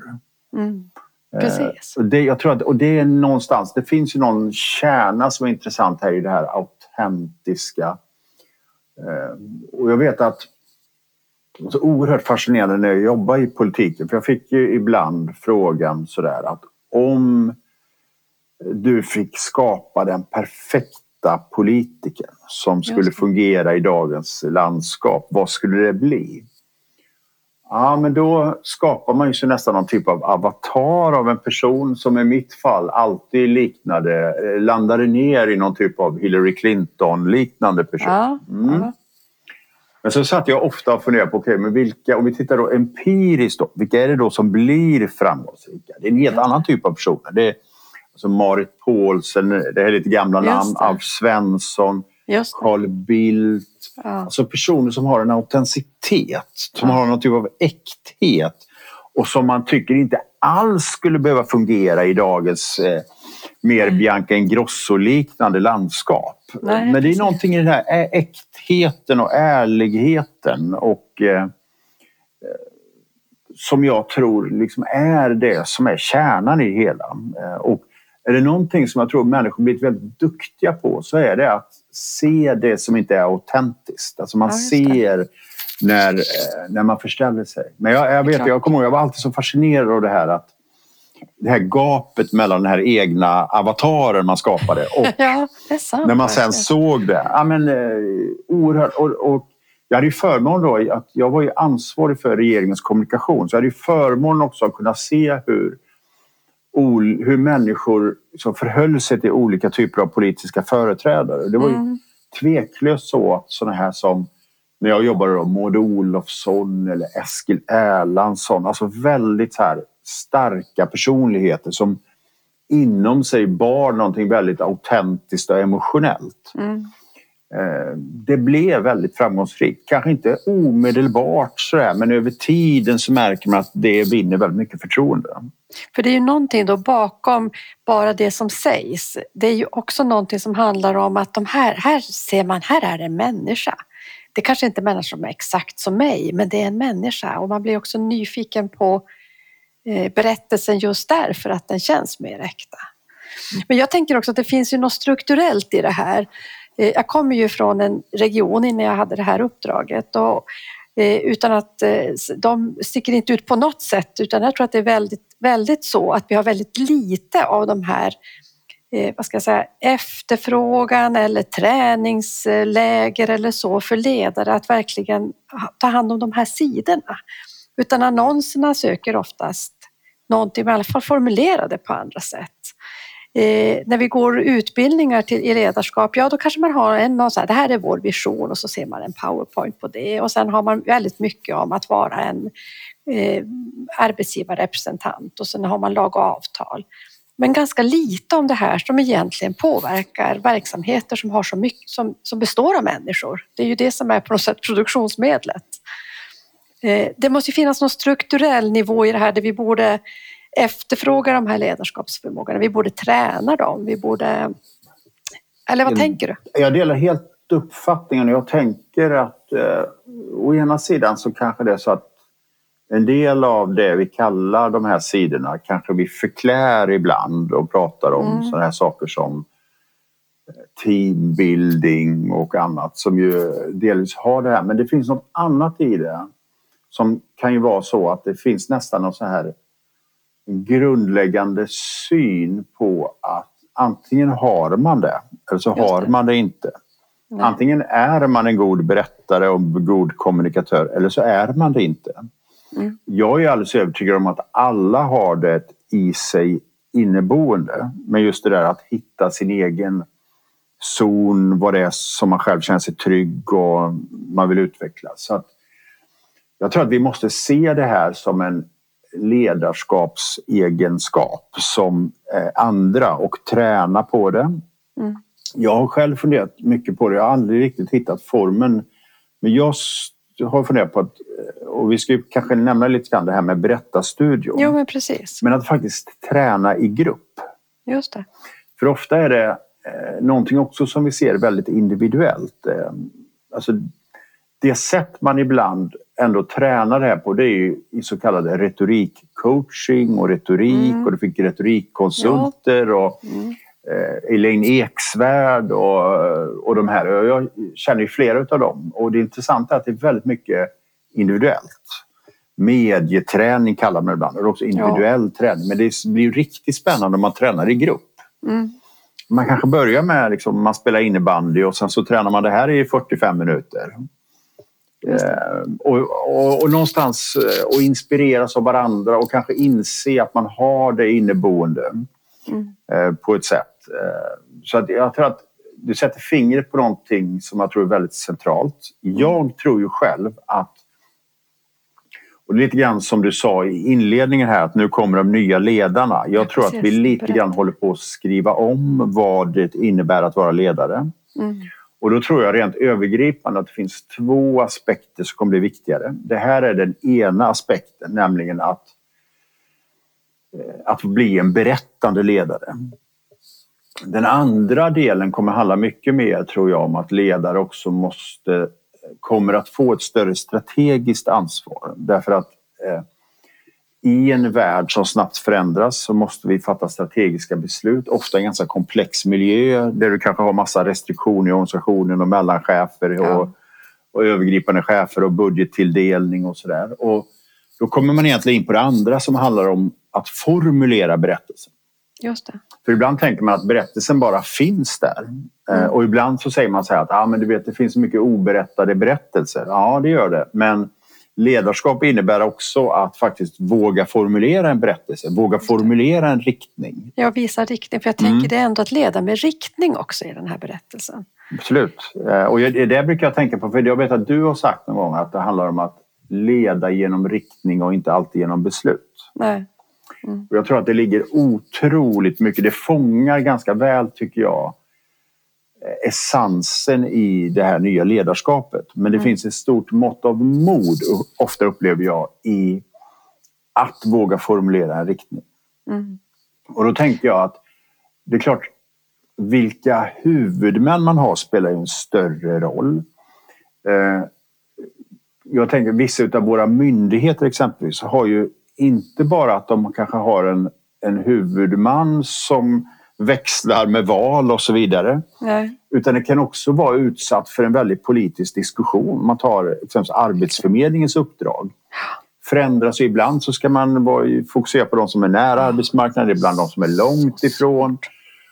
[SPEAKER 3] Mm.
[SPEAKER 2] Eh,
[SPEAKER 3] Precis.
[SPEAKER 2] och det, jag tror att, och det är någonstans, det finns ju någon kärna som är intressant här i det här autentiska. Eh, och jag vet att det så oerhört fascinerande när jag jobbade i politiken. För jag fick ju ibland frågan sådär att om du fick skapa den perfekta politikern som skulle fungera i dagens landskap, vad skulle det bli? Ja, men då skapar man ju så nästan någon typ av avatar av en person som i mitt fall alltid liknade, eh, landade ner i någon typ av Hillary Clinton-liknande person. Mm. Men så satt jag ofta och funderade på, okej, men vilka, om vi tittar då empiriskt då, vilka är det då som blir framgångsrika? Det är en helt annan typ av personer. Det är alltså Marit Paulsen, det här är lite gamla
[SPEAKER 3] Just
[SPEAKER 2] namn,
[SPEAKER 3] det.
[SPEAKER 2] Alf Svensson. Carl Bildt.
[SPEAKER 3] Ja.
[SPEAKER 2] Alltså personer som har en autenticitet, som
[SPEAKER 3] Ja.
[SPEAKER 2] har någon typ av äkthet och som man tycker inte alls skulle behöva fungera i dagens eh, mer
[SPEAKER 3] Nej.
[SPEAKER 2] Bianca Ingrosso-liknande landskap.
[SPEAKER 3] Nej,
[SPEAKER 2] Men det är någonting i den här äktheten och ärligheten och eh, eh, som jag tror liksom är det som är kärnan i hela. Eh, och är det någonting som jag tror människor blivit väldigt duktiga på så är det att se det som inte är autentiskt. Alltså man
[SPEAKER 3] Ja,
[SPEAKER 2] ser när, eh, när man förställer sig. Men jag, jag vet, jag kommer ihåg, jag var alltid så fascinerad av det här att det här gapet mellan den här egna avataren man skapade och
[SPEAKER 3] ja, sant.
[SPEAKER 2] när man sen
[SPEAKER 3] verkligen.
[SPEAKER 2] såg det. Ja, men, eh, oerhört. Och, och jag hade ju förmån då att jag var ju ansvarig för regeringens kommunikation. Så jag hade ju förmån också att kunna se hur, hur människor som förhöll sig till olika typer av politiska företrädare. Det var ju
[SPEAKER 3] Mm.
[SPEAKER 2] tveklöst så att sådana här som när jag jobbade då, Maud Olofsson eller Eskil Erlandsson. Alltså väldigt så här starka personligheter som inom sig bar någonting väldigt autentiskt och emotionellt.
[SPEAKER 3] Mm.
[SPEAKER 2] Eh, Det blev väldigt framgångsrikt. Kanske inte omedelbart sådär, men över tiden så märker man att det vinner väldigt mycket förtroende.
[SPEAKER 3] För det är ju någonting då bakom bara det som sägs. Det är ju också någonting som handlar om att de här, här ser man, här är en människa. Det kanske inte är människor som är exakt som mig, men det är en människa och man blir också nyfiken på eh, berättelsen just därför att den känns mer äkta. Men jag tänker också att det finns ju något strukturellt i det här. Eh, jag kommer ju från en region innan jag hade det här uppdraget och eh, utan att eh, de sticker inte ut på något sätt utan jag tror att det är väldigt, väldigt så att vi har väldigt lite av de här vad ska jag säga, efterfrågan eller träningsläger eller så för ledare att verkligen ta hand om de här sidorna. Utan annonserna söker oftast någonting, i alla fall formulerade på andra sätt. Eh, när vi går utbildningar till, i ledarskap, ja då kanske man har en och så här, det här är vår vision och så ser man en powerpoint på det och sen har man väldigt mycket om att vara en eh, arbetsgivarrepresentant och sen har man lag och avtal. Men ganska lite om det här som egentligen påverkar verksamheter som, har så mycket, som, som består av människor. Det är ju det som är på något sätt produktionsmedlet. Eh, det måste finnas någon strukturell nivå i det här där vi borde efterfråga de här ledarskapsförmågorna. Vi borde träna dem. Vi borde... Eller vad jag, tänker du?
[SPEAKER 2] Jag delar helt uppfattningen. Jag tänker att eh, å ena sidan så kanske det är så att en del av det vi kallar de här sidorna kanske vi förklär ibland och pratar om mm. sådana här saker som eh, teambuilding och annat som ju delvis har det här. Men det finns något annat i det som kan ju vara så att det finns nästan någon så här grundläggande syn på att antingen har man det eller så har man det inte. Nej. Antingen är man en god berättare och god kommunikatör eller så är man det inte. Mm. Jag är alldeles övertygad om att alla har det i sig inneboende. Men just det där att hitta sin egen zon, vad det är som man själv känner sig trygg och man vill utveckla. Så att jag tror att vi måste se det här som en ledarskapsegenskap som eh, andra och träna på det. Mm. Jag har själv funderat mycket på det. Jag har aldrig riktigt hittat formen. Men jag har funderat på att, eh, och vi ska kanske nämna lite grann det här med berättarstudion.
[SPEAKER 3] Jo, men precis.
[SPEAKER 2] Men att faktiskt träna i grupp.
[SPEAKER 3] Just det.
[SPEAKER 2] För ofta är det eh, någonting också som vi ser väldigt individuellt. Eh, alltså, det sätt man ibland ändå tränar det här på det är ju i så kallade retorikcoaching och retorik mm. och du fick retorikkonsulter ja. och mm. eh, Elaine Eksvärd och, och de här. Jag känner ju flera av dem och det intressanta är att det är väldigt mycket individuellt. Medieträning kallar man det ibland, och också individuell ja. träning. Men det blir ju riktigt spännande om man tränar i grupp. Mm. Man kanske börjar med liksom, man spelar innebandy och sen så tränar man det här i 45 minuter. Eh, och, och, och, någonstans eh, och inspireras av varandra och kanske inse att man har det inneboende mm. eh, på ett sätt. Så att jag tror att du sätter fingret på någonting som jag tror är väldigt centralt. Jag tror ju själv att och lite grann som du sa i inledningen här att nu kommer de nya ledarna. Jag ja, tror att vi lite grann håller på att skriva om vad det innebär att vara ledare. Mm. Och då tror jag rent övergripande att det finns två aspekter som kommer bli viktigare. Det här är den ena aspekten, nämligen att, eh, att bli en berättande ledare. Den andra delen kommer handla mycket mer, tror jag, om att ledare också måste kommer att få ett större strategiskt ansvar. Därför att eh, i en värld som snabbt förändras så måste vi fatta strategiska beslut, ofta i en ganska komplex miljö där du kanske har massa restriktioner i organisationen och mellanchefer ja. och, och övergripande chefer och budgettilldelning och sådär. då kommer man egentligen in på det andra som handlar om att formulera berättelsen.
[SPEAKER 3] Just det.
[SPEAKER 2] För ibland tänker man att berättelsen bara finns där. Eh, mm. Och ibland så säger man så här att ah, men du vet, det finns mycket oberättade berättelser. Ja, det gör det. Men ledarskap innebär också att faktiskt våga formulera en berättelse, våga formulera en riktning.
[SPEAKER 3] Ja, visa riktning. För jag tänker mm. det är ändå att leda med riktning också i den här berättelsen.
[SPEAKER 2] Absolut. Eh, och det brukar jag tänka på, för jag vet att du har sagt någon gång att det handlar om att leda genom riktning och inte alltid genom beslut.
[SPEAKER 3] Nej.
[SPEAKER 2] Mm. Och jag tror att det ligger otroligt mycket, det fångar ganska väl tycker jag essensen i det här nya ledarskapet. Men det mm. finns ett stort mått av mod, ofta upplever jag, i att våga formulera en riktning. Mm. Och då tänker jag att det är klart, vilka huvudmän man har spelar en större roll. Eh, jag tänker vissa av våra myndigheter exempelvis har ju inte bara att de kanske har en, en huvudman som växlar med val och så vidare.
[SPEAKER 3] Nej.
[SPEAKER 2] Utan det kan också vara utsatt för en väldigt politisk diskussion. Man tar exempelvis Arbetsförmedlingens uppdrag. Förändras ibland så ska man fokusera på de som är nära arbetsmarknaden, ibland de som är långt ifrån.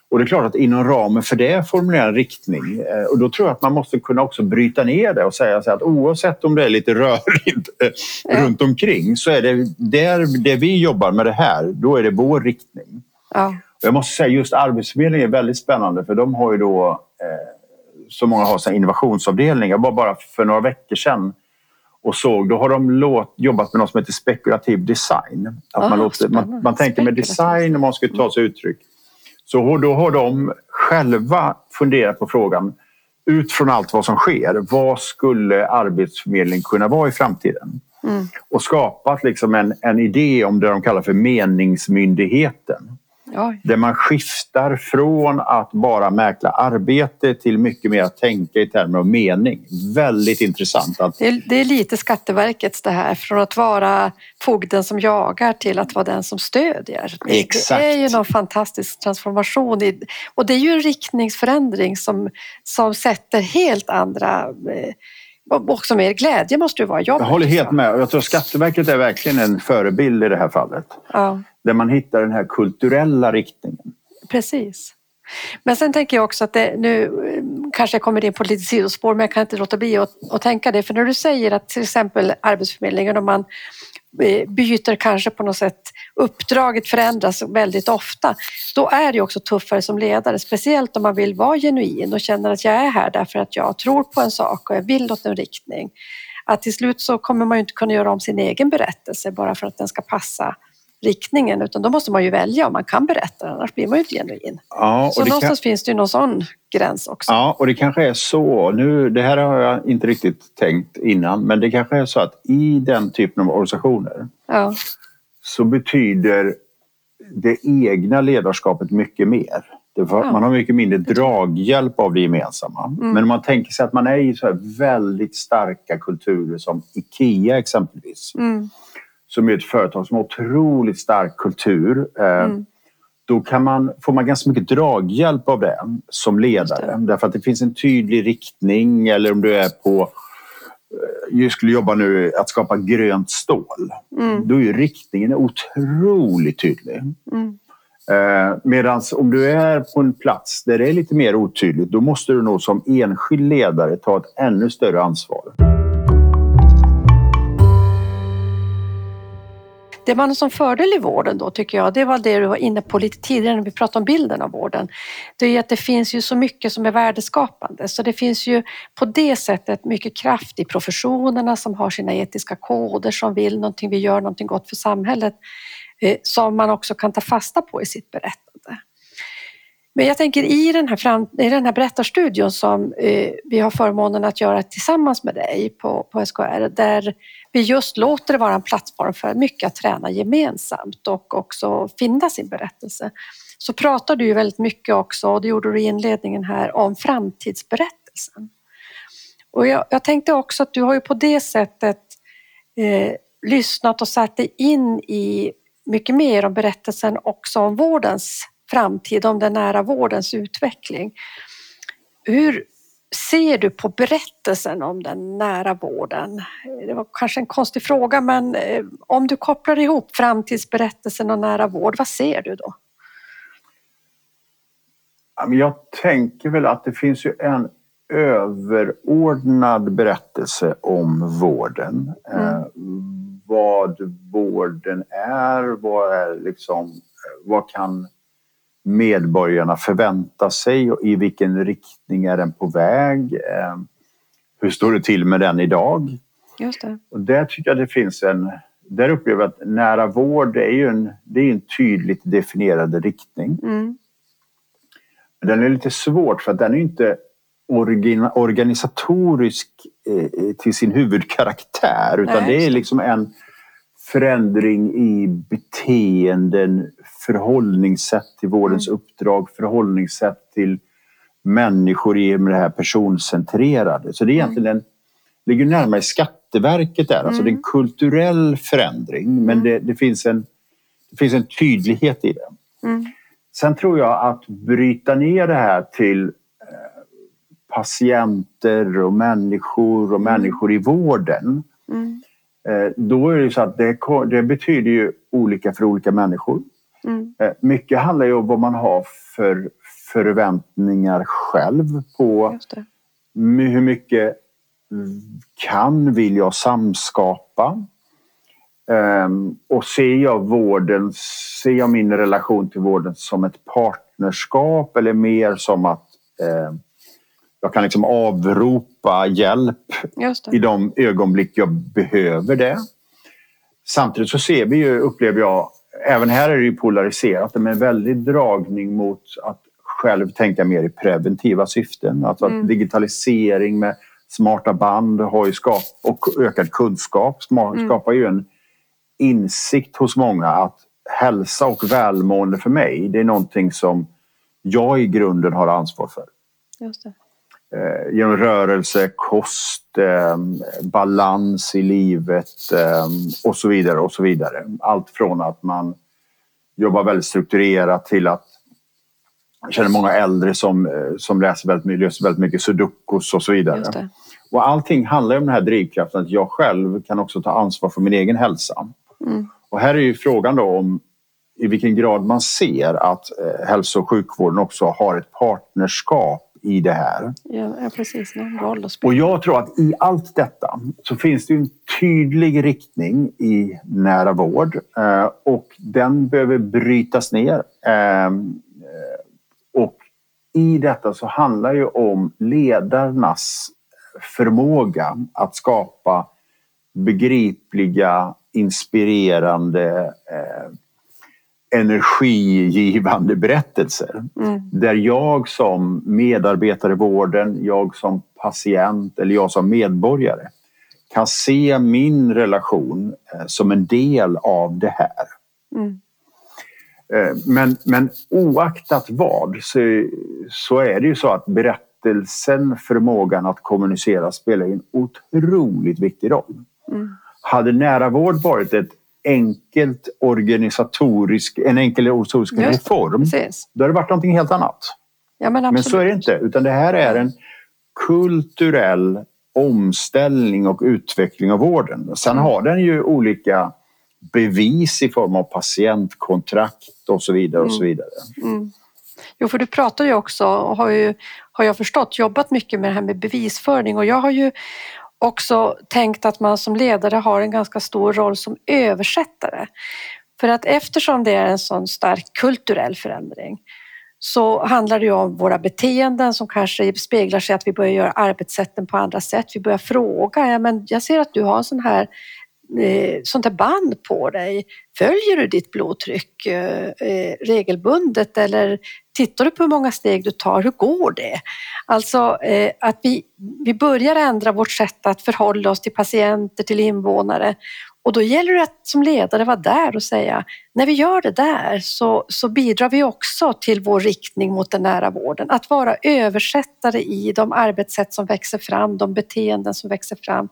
[SPEAKER 2] Och det är klart att inom ramen för det formulera en riktning. Eh, och då tror jag att man måste kunna också bryta ner det och säga att oavsett om det är lite rörigt eh, ja. runt omkring så är det där det vi jobbar med det här, då är det vår riktning.
[SPEAKER 3] Ja.
[SPEAKER 2] Jag måste säga just Arbetsförmedlingen är väldigt spännande för de har ju då eh, så många har sin innovationsavdelning. Jag var bara för några veckor sedan och såg, då har de låt, jobbat med något som heter spekulativ design. Att
[SPEAKER 3] Ah,
[SPEAKER 2] man, låter, man, man tänker med design om man ska ta sig uttryck. Så då har de själva funderat på frågan utifrån allt vad som sker. Vad skulle Arbetsförmedlingen kunna vara i framtiden?
[SPEAKER 3] Mm.
[SPEAKER 2] Och skapat liksom en, en idé om det de kallar för meningsmyndigheten.
[SPEAKER 3] Oj.
[SPEAKER 2] Där man skiftar från att bara mäkla arbete till mycket mer att tänka i termer av mening. Väldigt intressant. Att,
[SPEAKER 3] Det är, det är lite Skatteverkets det här, från att vara fogden som jagar till att vara den som stödjer. Det,
[SPEAKER 2] Exakt.
[SPEAKER 3] det är ju någon fantastisk transformation i, och det är ju en riktningsförändring som, som sätter helt andra eh, också mer glädje måste det vara i
[SPEAKER 2] jag
[SPEAKER 3] jobbet.
[SPEAKER 2] håller helt
[SPEAKER 3] så.
[SPEAKER 2] med. Och Jag tror Skatteverket är verkligen en förebild i det här fallet.
[SPEAKER 3] Ja.
[SPEAKER 2] Där man hittar den här kulturella riktningen.
[SPEAKER 3] Precis. Men sen tänker jag också att det, nu eh, kanske jag kommer in på lite sidospår men jag kan inte låta bli att, att tänka det. För när du säger att till exempel Arbetsförmedlingen om man Eh, byter kanske på något sätt uppdraget förändras väldigt ofta. Då är det ju också tuffare som ledare, speciellt om man vill vara genuin och känner att jag är här därför att jag tror på en sak och jag vill åt en riktning. Att till slut så kommer man ju inte kunna göra om sin egen berättelse bara för att den ska passa riktningen utan då måste man ju välja om man kan berätta annars blir man ju inte genuin.
[SPEAKER 2] Ja,
[SPEAKER 3] Så
[SPEAKER 2] det, kan,
[SPEAKER 3] någonstans finns det ju någon sån gräns också.
[SPEAKER 2] ja, och det kanske är så. Nu, det här har jag inte riktigt tänkt innan. Men det kanske är så att i den typen av organisationer
[SPEAKER 3] Ja,
[SPEAKER 2] så betyder det egna ledarskapet mycket mer.
[SPEAKER 3] Ja.
[SPEAKER 2] Man har mycket mindre draghjälp av det gemensamma.
[SPEAKER 3] Mm.
[SPEAKER 2] Men om man tänker sig att man är i så här väldigt starka kulturer som IKEA exempelvis.
[SPEAKER 3] mm,
[SPEAKER 2] Som är ett företag som har otroligt stark kultur. Eh,
[SPEAKER 3] Mm.
[SPEAKER 2] Då kan man, får man ganska mycket draghjälp av det som ledare.
[SPEAKER 3] Just
[SPEAKER 2] Därför att det finns en tydlig riktning. Eller om du är på eh, jag skulle jobba nu att skapa grönt stål.
[SPEAKER 3] mm,
[SPEAKER 2] Då är riktningen otroligt tydlig.
[SPEAKER 3] mm.
[SPEAKER 2] Eh, Medan om du är på en plats där det är lite mer otydligt då måste du nog som enskild ledare ta ett ännu större ansvar.
[SPEAKER 3] Det man en som fördel i vården då tycker jag, det var det du var inne på lite tidigare när vi pratade om bilden av vården. Det är ju att det finns ju så mycket som är värdeskapande så det finns ju på det sättet mycket kraft i professionerna som har sina etiska koder som vill någonting, vi gör någonting gott för samhället eh, som man också kan ta fasta på i sitt berättande. Men jag tänker i den här, fram, i den här berättarstudion som eh, vi har förmånen att göra tillsammans med dig på, på SKR där vi just låter det vara en plattform för mycket att träna gemensamt och också finna sin berättelse. Så pratar du ju väldigt mycket också, och det gjorde du i inledningen här, om framtidsberättelsen. Och jag, jag tänkte också att du har ju på det sättet eh, lyssnat och satt dig in i mycket mer om berättelsen också om vårdens framtid, om den nära vårdens utveckling. Hur ser du på berättelsen om den nära vården? Det var kanske en konstig fråga men eh, om du kopplar ihop framtidsberättelsen och nära vård, vad ser du då?
[SPEAKER 2] Jag tänker väl att det finns ju en överordnad berättelse om vården. Eh, vad vården är, vad, är liksom, vad kan medborgarna förvänta sig och i vilken riktning är den på väg? Eh, hur står det till med den idag?
[SPEAKER 3] Just det.
[SPEAKER 2] Och där tycker jag det finns en... Där upplever jag att nära vård är ju en, det är en tydligt definierad riktning.
[SPEAKER 3] Mm.
[SPEAKER 2] Men den är lite svårt för att den är inte organisatorisk eh, till sin huvudkaraktär utan
[SPEAKER 3] Nej,
[SPEAKER 2] det är liksom en förändring i beteenden, förhållningssätt till vårdens uppdrag, förhållningssätt till människor i med det här personcentrerade. Så det är egentligen en, ligger närmare Skatteverket där, alltså det är en kulturell förändring men det, det, finns en, det finns en tydlighet i det.
[SPEAKER 3] Mm.
[SPEAKER 2] Sen tror jag att bryta ner det här till eh, patienter och människor och människor i vården.
[SPEAKER 3] Mm.
[SPEAKER 2] Eh, då är det så att det, det betyder ju olika för olika människor.
[SPEAKER 3] Mm.
[SPEAKER 2] Eh, mycket handlar ju om vad man har för förväntningar själv på hur mycket kan, vill jag samskapa? Um, och ser jag vården, ser jag min relation till vården som ett partnerskap eller mer som att uh, jag kan liksom avropa hjälp i de ögonblick jag behöver det. Samtidigt så ser vi ju, upplever jag, även här är det polariserat, med en väldig dragning mot att själv tänka mer i preventiva syften. Alltså att mm. digitalisering med smarta band har ju skap och ökad kunskap mm. skapar ju en insikt hos många att hälsa och välmående för mig, det är någonting som jag i grunden har ansvar för. Just det. Eh, genom rörelse, kost, eh, balans i livet eh, och så vidare och så vidare. Allt från att man jobbar väldigt strukturerat till att jag känner många äldre som, som läser väldigt mycket, löser väldigt mycket sudokus och så vidare. Och allting handlar om den här drivkraften att jag själv kan också ta ansvar för min egen hälsa. Mm. Och här är ju frågan då om i vilken grad man ser att hälso och sjukvården också har ett partnerskap i det här.
[SPEAKER 3] Ja, precis. Någon roll att
[SPEAKER 2] spela. Och jag tror att i allt detta så finns det en tydlig riktning i nära vård eh, och den behöver brytas ner. Eh, och i detta så handlar det om ledarnas förmåga att skapa begripliga, inspirerande eh, energigivande berättelser. Mm. Där jag som medarbetare i vården, jag som patient eller jag som medborgare kan se min relation eh, som en del av det här. Mm. Eh, men, men oaktat vad så, så är det ju så att berättelsen, förmågan att kommunicera spelar en otroligt viktig roll. Mm. Hade nära vård varit ett enkelt organisatorisk, en enkel organisatorisk Just, reform. Precis. Då hade det varit någonting helt annat. Ja, men, men, så är det inte, utan det här är en kulturell omställning och utveckling av vården. Sen mm. har den ju olika bevis i form av patientkontrakt och så vidare. och så mm. vidare. Mm.
[SPEAKER 3] Jo, för du pratar ju också, har, ju, har jag förstått, jobbat mycket med det här med bevisföring och jag har ju också tänkt att man som ledare har en ganska stor roll som översättare. För att eftersom det är en sån stark kulturell förändring så handlar det ju om våra beteenden som kanske speglar sig att vi börjar göra arbetssätten på andra sätt. Vi börjar fråga, ja, men jag ser att du har en sån här Eh, sånt här band på dig. Följer du ditt blodtryck eh, eh, regelbundet eller tittar du på hur många steg du tar? Hur går det? Alltså att vi, vi börjar ändra vårt sätt att förhålla oss till patienter, till invånare och då gäller det att som ledare vara där och säga när vi gör det där så, så bidrar vi också till vår riktning mot den nära vården. Att vara översättare i de arbetssätt som växer fram, de beteenden som växer fram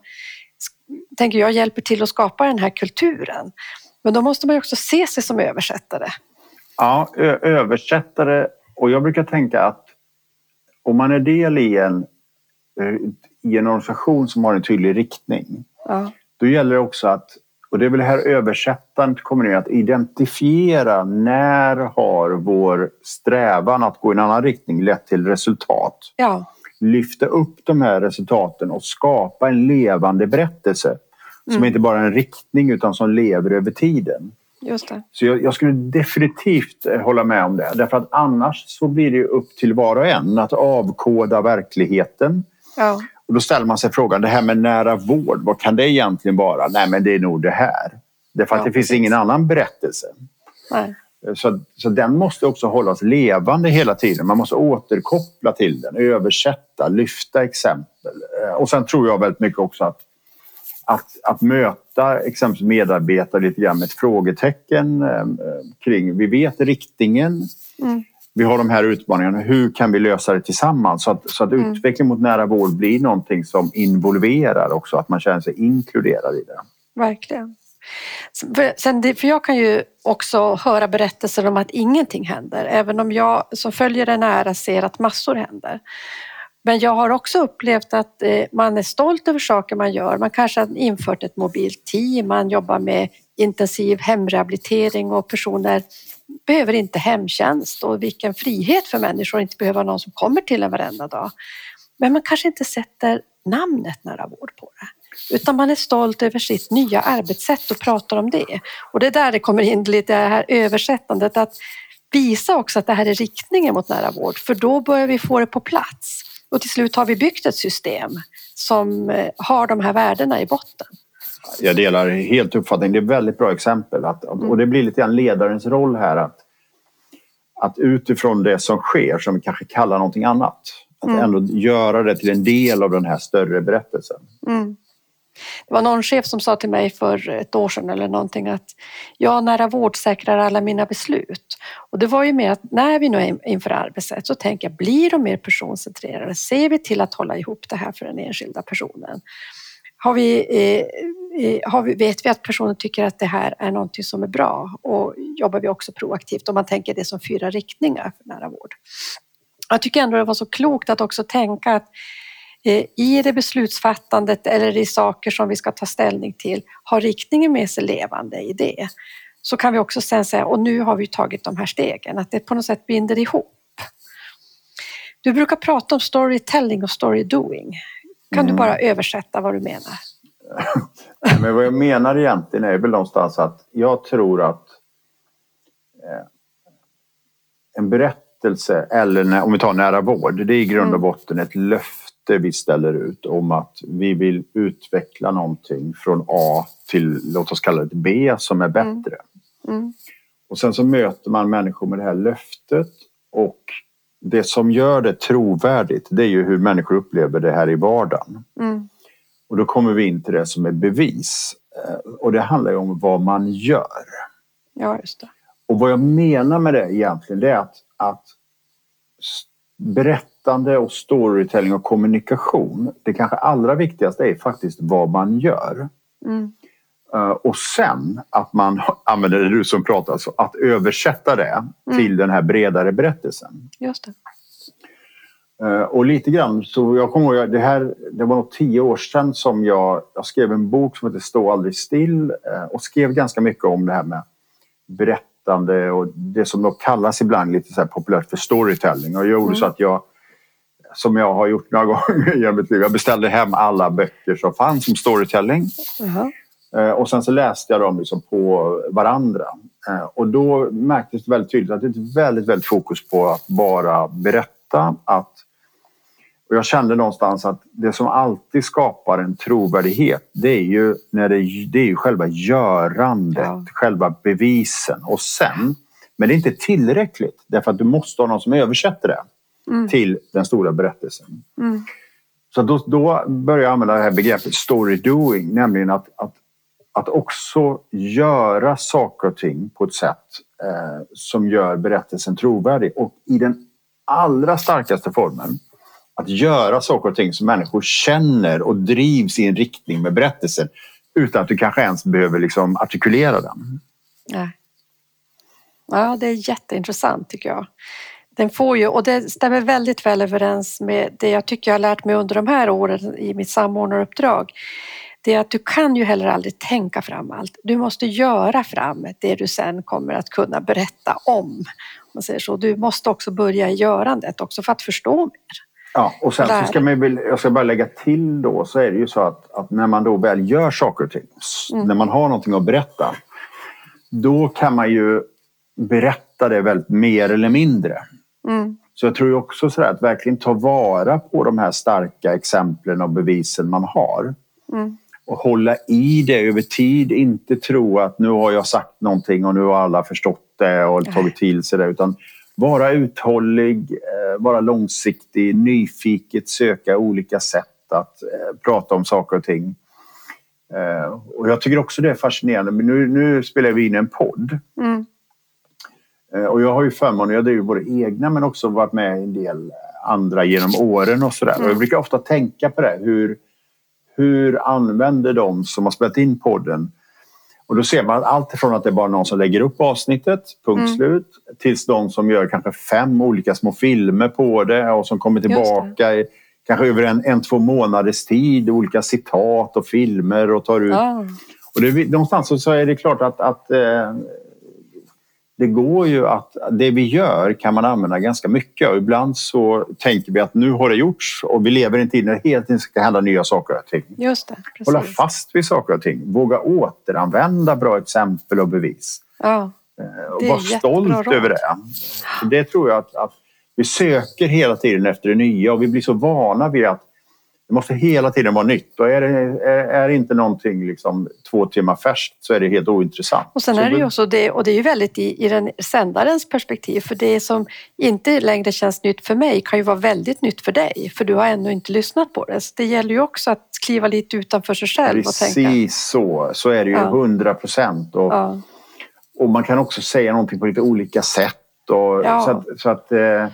[SPEAKER 3] tänker jag hjälper till att skapa den här kulturen. Men då måste man ju också se sig som översättare.
[SPEAKER 2] Ja, översättare. Och jag brukar tänka att om man är del i en, eh, i en organisation som har en tydlig riktning, ja. då gäller det också att, och det är väl här översättandet kommer ner, att identifiera när har vår strävan att gå i en annan riktning lett till resultat? Ja lyfta upp de här resultaten och skapa en levande berättelse. Som mm. inte bara är en riktning utan som lever över tiden.
[SPEAKER 3] Just det.
[SPEAKER 2] Så jag, jag, skulle definitivt eh, hålla med om det. Därför att annars så blir det upp till var och en att avkoda verkligheten. Ja. Och då ställer man sig frågan, det här med nära vård, vad kan det egentligen vara? Nej, men det är nog det här. Därför att ja, det finns ingen annan berättelse. Nej. Så, så den måste också hållas levande hela tiden. Man måste återkoppla till den, översätta, lyfta exempel. Eh, och sen tror jag väldigt mycket också att, att, att möta exempelvis medarbetare lite grann med ett frågetecken eh, kring, vi vet riktningen, mm. vi har de här utmaningarna, hur kan vi lösa det tillsammans? Så att, så att mm. utveckling mot nära vård blir någonting som involverar också, att man känner sig inkluderad i det.
[SPEAKER 3] Verkligen. Sen, för jag kan ju också höra berättelser om att ingenting händer, även om jag som följer det nära ser att massor händer. Men jag har också upplevt att eh, man är stolt över saker man gör. Man kanske har infört ett mobilt team, man jobbar med intensiv hemrehabilitering och personer behöver inte hemtjänst och vilken frihet för människor att inte behöva någon som kommer till en varenda dag. Men man kanske inte sätter namnet nära vård på det utan man är stolt över sitt nya arbetssätt och pratar om det. Och det är där det kommer in lite det här översättandet, att visa också att det här är riktningen mot nära vård, för då börjar vi få det på plats. Och till slut har vi byggt ett system som eh, har de här värdena i botten.
[SPEAKER 2] Jag delar helt uppfattningen. Det är ett väldigt bra exempel. Att, och det blir lite grann ledarens roll här att, att utifrån det som sker, som vi kanske kallar någonting annat, att mm. ändå göra det till en del av den här större berättelsen. Mm.
[SPEAKER 3] Det var någon chef som sa till mig för ett år sedan eller någonting att jag nära vård säkrar alla mina beslut. Och det var ju med att när vi nu inför arbetssätt så tänker jag, blir de mer personcentrerade? Ser vi till att hålla ihop det här för den enskilda personen? Har vi, eh, eh, har vi, vet vi att personen tycker att det här är någonting som är bra? Och jobbar vi också proaktivt om man tänker det som fyra riktningar för nära vård? Jag tycker ändå det var så klokt att också tänka att i det beslutsfattandet eller i saker som vi ska ta ställning till har riktningen med sig levande i det. Så kan vi också sen säga, och nu har vi tagit de här stegen, att det på något sätt binder ihop. Du brukar prata om storytelling och storydoing. Kan mm. du bara översätta vad du menar?
[SPEAKER 2] Men vad jag menar egentligen är väl någonstans att jag tror att eh, en berättelse, eller om vi tar nära vård, det är i grund och mm. botten ett löfte löfte vi ställer ut om att vi vill utveckla någonting från A till, låt oss kalla det B, som är bättre. Mm. Mm. Och sen så möter man människor med det här löftet och det som gör det trovärdigt det är ju hur människor upplever det här i vardagen. Mm. Och då kommer vi in till det som är bevis. Eh, och det handlar ju om vad man gör.
[SPEAKER 3] Ja, just det.
[SPEAKER 2] Och vad jag menar med det egentligen det är att, att berättande och storytelling och kommunikation. Det kanske allra viktigaste är faktiskt vad man gör. Mm. Uh, och sen att man använder det du som pratar, alltså, att översätta det mm. till den här bredare berättelsen.
[SPEAKER 3] Just det.
[SPEAKER 2] Uh, och lite grann så jag kommer ihåg, det här det var nog tio år sedan som jag, jag skrev en bok som heter Stå aldrig still uh, och skrev ganska mycket om det här med berättande och det som då kallas ibland lite så populärt för storytelling. Och jag gjorde mm. så att jag som jag har gjort några gånger i mitt liv. Jag beställde hem alla böcker som fanns om storytelling. -huh. Och sen så läste jag dem liksom på varandra. Eh, och då märktes det väldigt tydligt att det är ett väldigt, väldigt fokus på att bara berätta. Att, och jag kände någonstans att det som alltid skapar en trovärdighet det är ju, när det, det är ju själva görandet, ja. själva bevisen. Och sen, men det är inte tillräckligt därför att du måste ha någon som översätter det mm. till den stora berättelsen. Mm. Så då, då började jag använda det här begreppet story doing, nämligen att, att, att också göra saker och ting på ett sätt eh, som gör berättelsen trovärdig. Och i den allra starkaste formen att göra saker och ting som människor känner och drivs i en riktning med berättelsen utan att du kanske ens behöver liksom artikulera den.
[SPEAKER 3] Ja. ja, det är jätteintressant tycker jag. Den får ju, och det stämmer väldigt väl överens med det jag tycker jag har lärt mig under de här åren i mitt samordnaruppdrag. Det är att du kan ju heller aldrig tänka fram allt. Du måste göra fram det du sen kommer att kunna berätta om. Man säger så. Du måste också börja i görandet också för att förstå mer.
[SPEAKER 2] Ja, och sen så ska man väl, jag ska bara lägga till då, så är det ju så att, att när man då väl gör saker och ting, mm. när man har någonting att berätta, då kan man ju berätta det väldigt mer eller mindre. Mm. Så jag tror också så att verkligen ta vara på de här starka exemplen och bevisen man har. Mm. Och hålla i det över tid. Inte tro att nu har jag sagt någonting och nu har alla förstått det och tagit till sig det. Utan vara uthållig, eh, vara långsiktig, nyfiket söka olika sätt att eh, prata om saker och ting. Eh, och jag tycker också det är fascinerande. Men nu, nu spelar vi in en podd. Mm. Och jag har ju förmånen, jag driver både egna men också varit med i en del andra genom åren och sådär. Mm. Och jag brukar ofta tänka på det. Hur, hur använder de som har spelat in podden och då ser man allt ifrån att det är bara någon som lägger upp avsnittet, punkt mm. slut, tills de som gör kanske fem olika små filmer på det och som kommer tillbaka i, kanske över en, en, två månaders tid, olika citat och filmer och tar ut. Oh. Och det, någonstans så är det klart att, att eh, det går ju att det vi gör kan man använda ganska mycket och ibland så tänker vi att nu har det gjorts och vi lever i en tid när det hela tiden ska hända nya saker och ting.
[SPEAKER 3] Just det, precis.
[SPEAKER 2] Hålla fast vid saker och ting. Våga återanvända bra exempel och bevis.
[SPEAKER 3] Ja,
[SPEAKER 2] Eh, Och
[SPEAKER 3] Det är
[SPEAKER 2] vara
[SPEAKER 3] jättebra
[SPEAKER 2] stolt över det. Det tror jag att, att vi söker hela tiden efter det nya och vi blir så vana vid att det måste hela tiden vara nytt. Och är det är, är inte någonting liksom två timmar färskt så är det helt ointressant.
[SPEAKER 3] och sen är det ju också det, och det är ju väldigt i, i den sändarens perspektiv, för det som inte längre känns nytt för mig kan ju vara väldigt nytt för dig, för du har ännu inte lyssnat på det. Så det gäller ju också att kliva lite utanför sig själv och tänka.
[SPEAKER 2] Precis så. Så är det ju
[SPEAKER 3] Ja.
[SPEAKER 2] hundra procent. Och,
[SPEAKER 3] Ja,
[SPEAKER 2] och man kan också säga någonting på lite olika sätt. Och,
[SPEAKER 3] Ja.
[SPEAKER 2] Så att, så att, eh,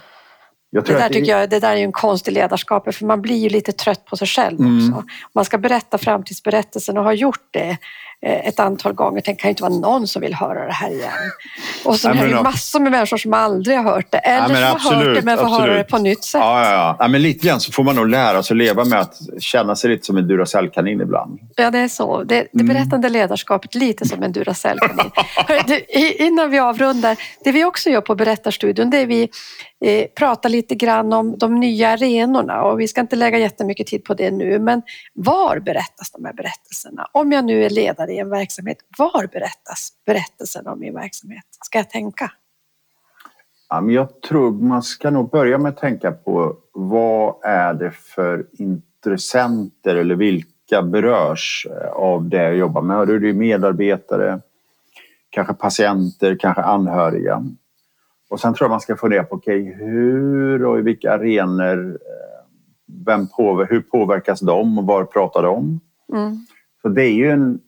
[SPEAKER 3] det där
[SPEAKER 2] att
[SPEAKER 3] tycker jag det där är ju en konst i ledarskapet för man blir ju lite trött på sig själv
[SPEAKER 2] Mm.
[SPEAKER 3] också. Man ska berätta framtidsberättelsen och har gjort det ett antal gånger. Det kan inte vara någon som vill höra det här igen. Och så är det massor med människor som aldrig har hört det. Eller som har hört det men får höra det på nytt sätt.
[SPEAKER 2] Ja, ja, ja. ja, men lite grann så får man nog lära sig att leva med att känna sig lite som en Duracellkanin ibland.
[SPEAKER 3] Ja, det är så. Det, det
[SPEAKER 2] Mm.
[SPEAKER 3] berättande ledarskapet lite som en Duracell-kanin. Innan vi avrundar, det vi också gör på Berättarstudion det är vi eh, pratar lite grann om de nya arenorna och vi ska inte lägga jättemycket tid på det nu, men var berättas de här berättelserna? Om jag nu är ledare i en verksamhet, var berättas berättelsen om min verksamhet? Ska jag tänka?
[SPEAKER 2] Ja, men jag tror man ska nog börja med att tänka på vad är det för intressenter eller vilka berörs eh, av det jag jobbar med. Är det ju medarbetare, kanske patienter, kanske anhöriga. Och sen tror jag man ska fundera på okej, hur och i vilka arenor, eh, vem påver- hur påverkas de och var pratar de?
[SPEAKER 3] Mm.
[SPEAKER 2] Så det är ju en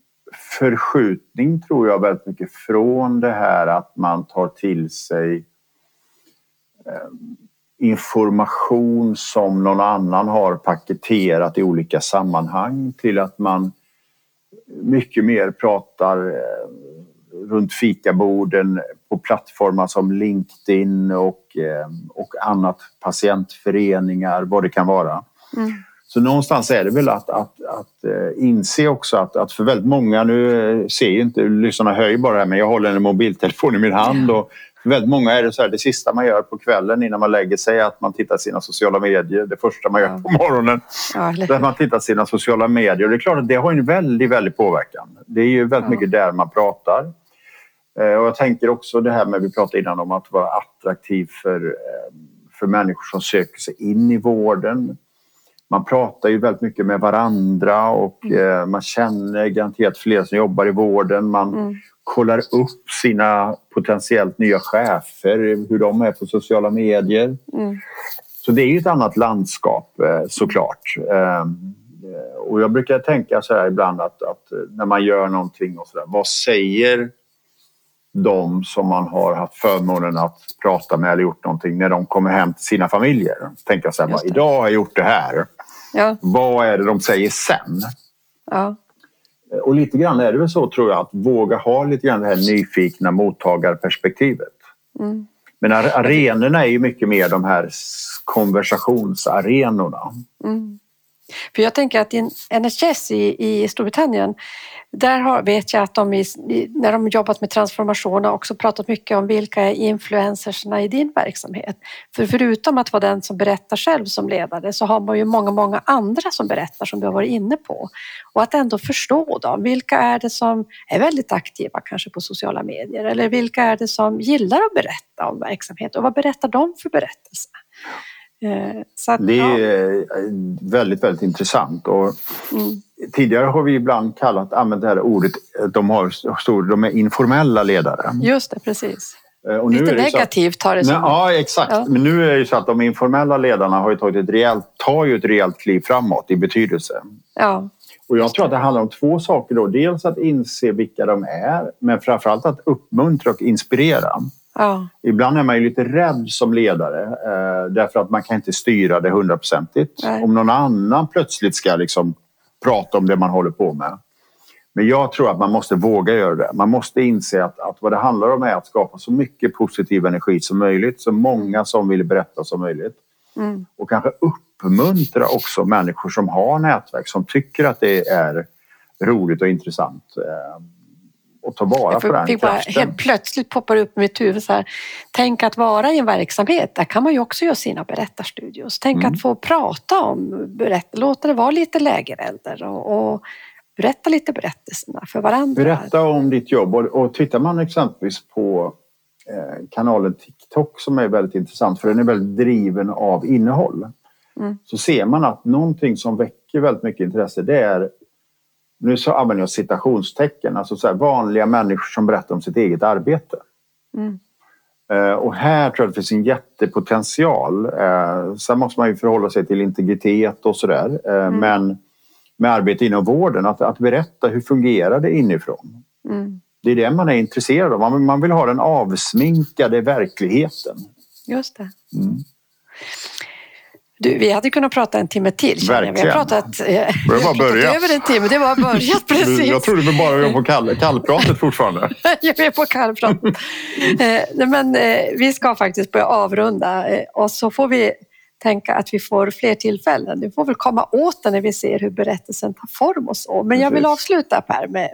[SPEAKER 2] förskjutning tror jag väldigt mycket från det här att man tar till sig ehm, information som någon annan har paketerat i olika sammanhang till att man mycket mer pratar eh, runt fikaborden på plattformar som LinkedIn och, ehm, och annat, patientföreningar, vad det kan vara.
[SPEAKER 3] Mm.
[SPEAKER 2] Så någonstans är det väl att, att, att eh, inse också att, att för väldigt många, nu eh, ser ju inte lyssnarna hör ju bara det här men jag håller en mobiltelefon i min hand och för väldigt många är det så här, det sista man gör på kvällen innan man lägger sig att man tittar sina sociala medier. Det första man gör på morgonen
[SPEAKER 3] Ja,
[SPEAKER 2] att man tittar sina sociala medier. Och det är klart att det har en väldigt, väldigt påverkan. Det är ju väldigt
[SPEAKER 3] Ja.
[SPEAKER 2] mycket där man pratar. Eh, Och jag tänker också det här med, vi pratade innan om att vara attraktiv för, för människor som söker sig in i vården. Man pratar ju väldigt mycket med varandra och eh, man känner garanterat fler som jobbar i vården. Man
[SPEAKER 3] Mm.
[SPEAKER 2] kollar upp sina potentiellt nya chefer, hur de är på sociala medier.
[SPEAKER 3] Mm.
[SPEAKER 2] Så det är ju ett annat landskap eh, såklart. Ehm, eh, Och jag brukar tänka så här ibland att, att när man gör någonting och så där, vad säger de som man har haft förmånen att prata med eller gjort någonting när de kommer hem till sina familjer? Tänka så här, bara, idag har jag gjort det här.
[SPEAKER 3] Ja,
[SPEAKER 2] Vad är det de säger sen?
[SPEAKER 3] ja,
[SPEAKER 2] Och lite grann är det väl så tror jag att våga ha lite grann det här nyfikna mottagarperspektivet.
[SPEAKER 3] mm.
[SPEAKER 2] Men ar- arenorna är ju mycket mer de här konversationsarenorna.
[SPEAKER 3] Mm. För jag tänker att NHS i, i Storbritannien, där har, vet jag att de i, när de jobbat med transformation har också pratat mycket om vilka är influencersna i din verksamhet. För förutom att vara den som berättar själv som ledare så har man ju många, många andra som berättar som du har varit inne på. Och att ändå förstå dem. Vilka är det som är väldigt aktiva kanske på sociala medier? Eller vilka är det som gillar att berätta om verksamhet? Och vad berättar de för berättelser? Eh, Så att,
[SPEAKER 2] Det
[SPEAKER 3] ja.
[SPEAKER 2] är eh, väldigt, väldigt intressant. Och
[SPEAKER 3] Mm.
[SPEAKER 2] tidigare har vi ibland kallat, använt det här ordet, eh, de, har de är informella ledare.
[SPEAKER 3] Just det, precis.
[SPEAKER 2] Och nu
[SPEAKER 3] Lite
[SPEAKER 2] är det så att-
[SPEAKER 3] negativt tar det som.
[SPEAKER 2] ja, exakt.
[SPEAKER 3] Ja.
[SPEAKER 2] Men nu är det så att de informella ledarna har tagit ett rejält, tar ju ett rejält kliv framåt i betydelse.
[SPEAKER 3] Ja,
[SPEAKER 2] Och jag tror att det handlar om två saker då. Dels att inse vilka de är, men framförallt att uppmuntra och inspirera.
[SPEAKER 3] Ja,
[SPEAKER 2] Ibland är man ju lite rädd som ledare eh, därför att man kan inte styra det hundraprocentigt. Om någon annan plötsligt ska liksom prata om det man håller på med. Men jag tror att man måste våga göra det. Man måste inse att, att vad det handlar om är att skapa så mycket positiv energi som möjligt. Så många som vill berätta som möjligt.
[SPEAKER 3] mm,
[SPEAKER 2] Och kanske uppmuntra också människor som har nätverk som tycker att det är roligt och intressant. Eh, och ta vara på den
[SPEAKER 3] bara, helt plötsligt poppar upp i mitt huvud så här, tänk att vara i en verksamhet, där kan man ju också göra sina berättarstudios. Tänk
[SPEAKER 2] Mm.
[SPEAKER 3] att få prata om, berätta, låta det vara lite lägerelder och, och berätta lite berättelserna för varandra.
[SPEAKER 2] Berätta om ditt jobb och, och tittar man exempelvis på eh, kanalen TikTok som är väldigt intressant för den är väldigt driven av innehåll.
[SPEAKER 3] Mm.
[SPEAKER 2] Så ser man att någonting som väcker väldigt mycket intresse det är nu så använder jag citationstecken, alltså så här, vanliga människor som berättar om sitt eget arbete.
[SPEAKER 3] Mm.
[SPEAKER 2] Eh, och här tror jag att det finns en jättepotential. Eh, sen måste man ju förhålla sig till integritet och sådär. Eh, Men med arbete inom vården, att, att berätta hur fungerar det inifrån?
[SPEAKER 3] Mm.
[SPEAKER 2] Det är det man är intresserad av. Man, man vill ha den avsminkade verkligheten.
[SPEAKER 3] Just det. Du, vi hade kunnat prata en timme till. jag. Vi har
[SPEAKER 2] Verkligen.
[SPEAKER 3] pratat, eh, vi
[SPEAKER 2] har
[SPEAKER 3] pratat över en timme. Det var börjat precis.
[SPEAKER 2] Jag trodde vi bara var på kall, kallpratet fortfarande.
[SPEAKER 3] Jag är på kallprat. eh, men eh, vi ska faktiskt börja avrunda eh, och så får vi tänka att vi får fler tillfällen. Vi får väl komma åt det när vi ser hur berättelsen tar form och så. Men jag vill avsluta Per med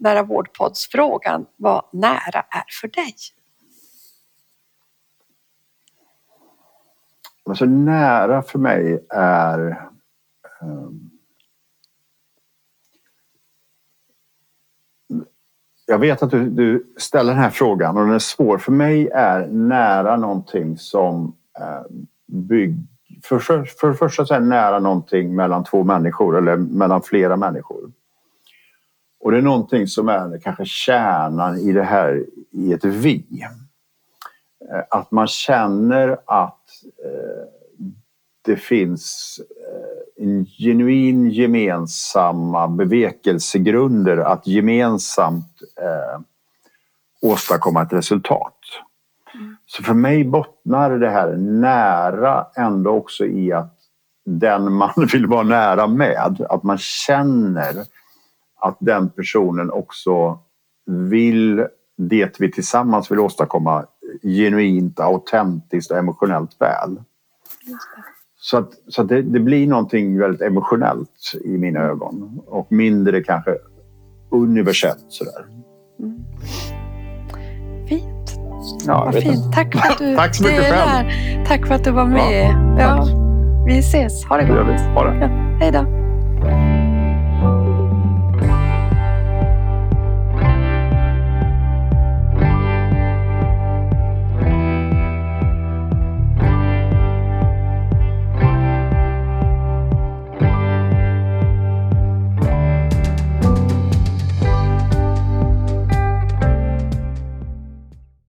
[SPEAKER 3] Nära vårdpods-frågan. Vad nära är för dig?
[SPEAKER 2] Alltså nära för mig är... um, jag vet att du, du ställer den här frågan och den är svår. För mig är nära någonting som eh, bygg... För, för, för det första så är nära någonting mellan två människor eller mellan flera människor. Och det är någonting som är kanske kärnan i det här i ett vi. Eh, att man känner att det finns eh, en genuin gemensamma bevekelsegrunder att gemensamt eh, åstadkomma ett resultat. Så för mig bottnar det här nära ändå också i att den man vill vara nära med, att man känner att den personen också vill det vi tillsammans vill åstadkomma genuint, autentiskt och emotionellt väl. Så, att, så att det, det blir någonting väldigt emotionellt i mina ögon och mindre kanske universellt sådär.
[SPEAKER 3] Fint.
[SPEAKER 2] Ja,
[SPEAKER 3] Vad fint. Tack för att du
[SPEAKER 2] Tack så mycket
[SPEAKER 3] delar. Tack för att du var med.
[SPEAKER 2] Ja,
[SPEAKER 3] Ja, vi ses. Ha det
[SPEAKER 2] Det gör
[SPEAKER 3] gott.
[SPEAKER 2] vi. Ha det.
[SPEAKER 3] Ja, hej då.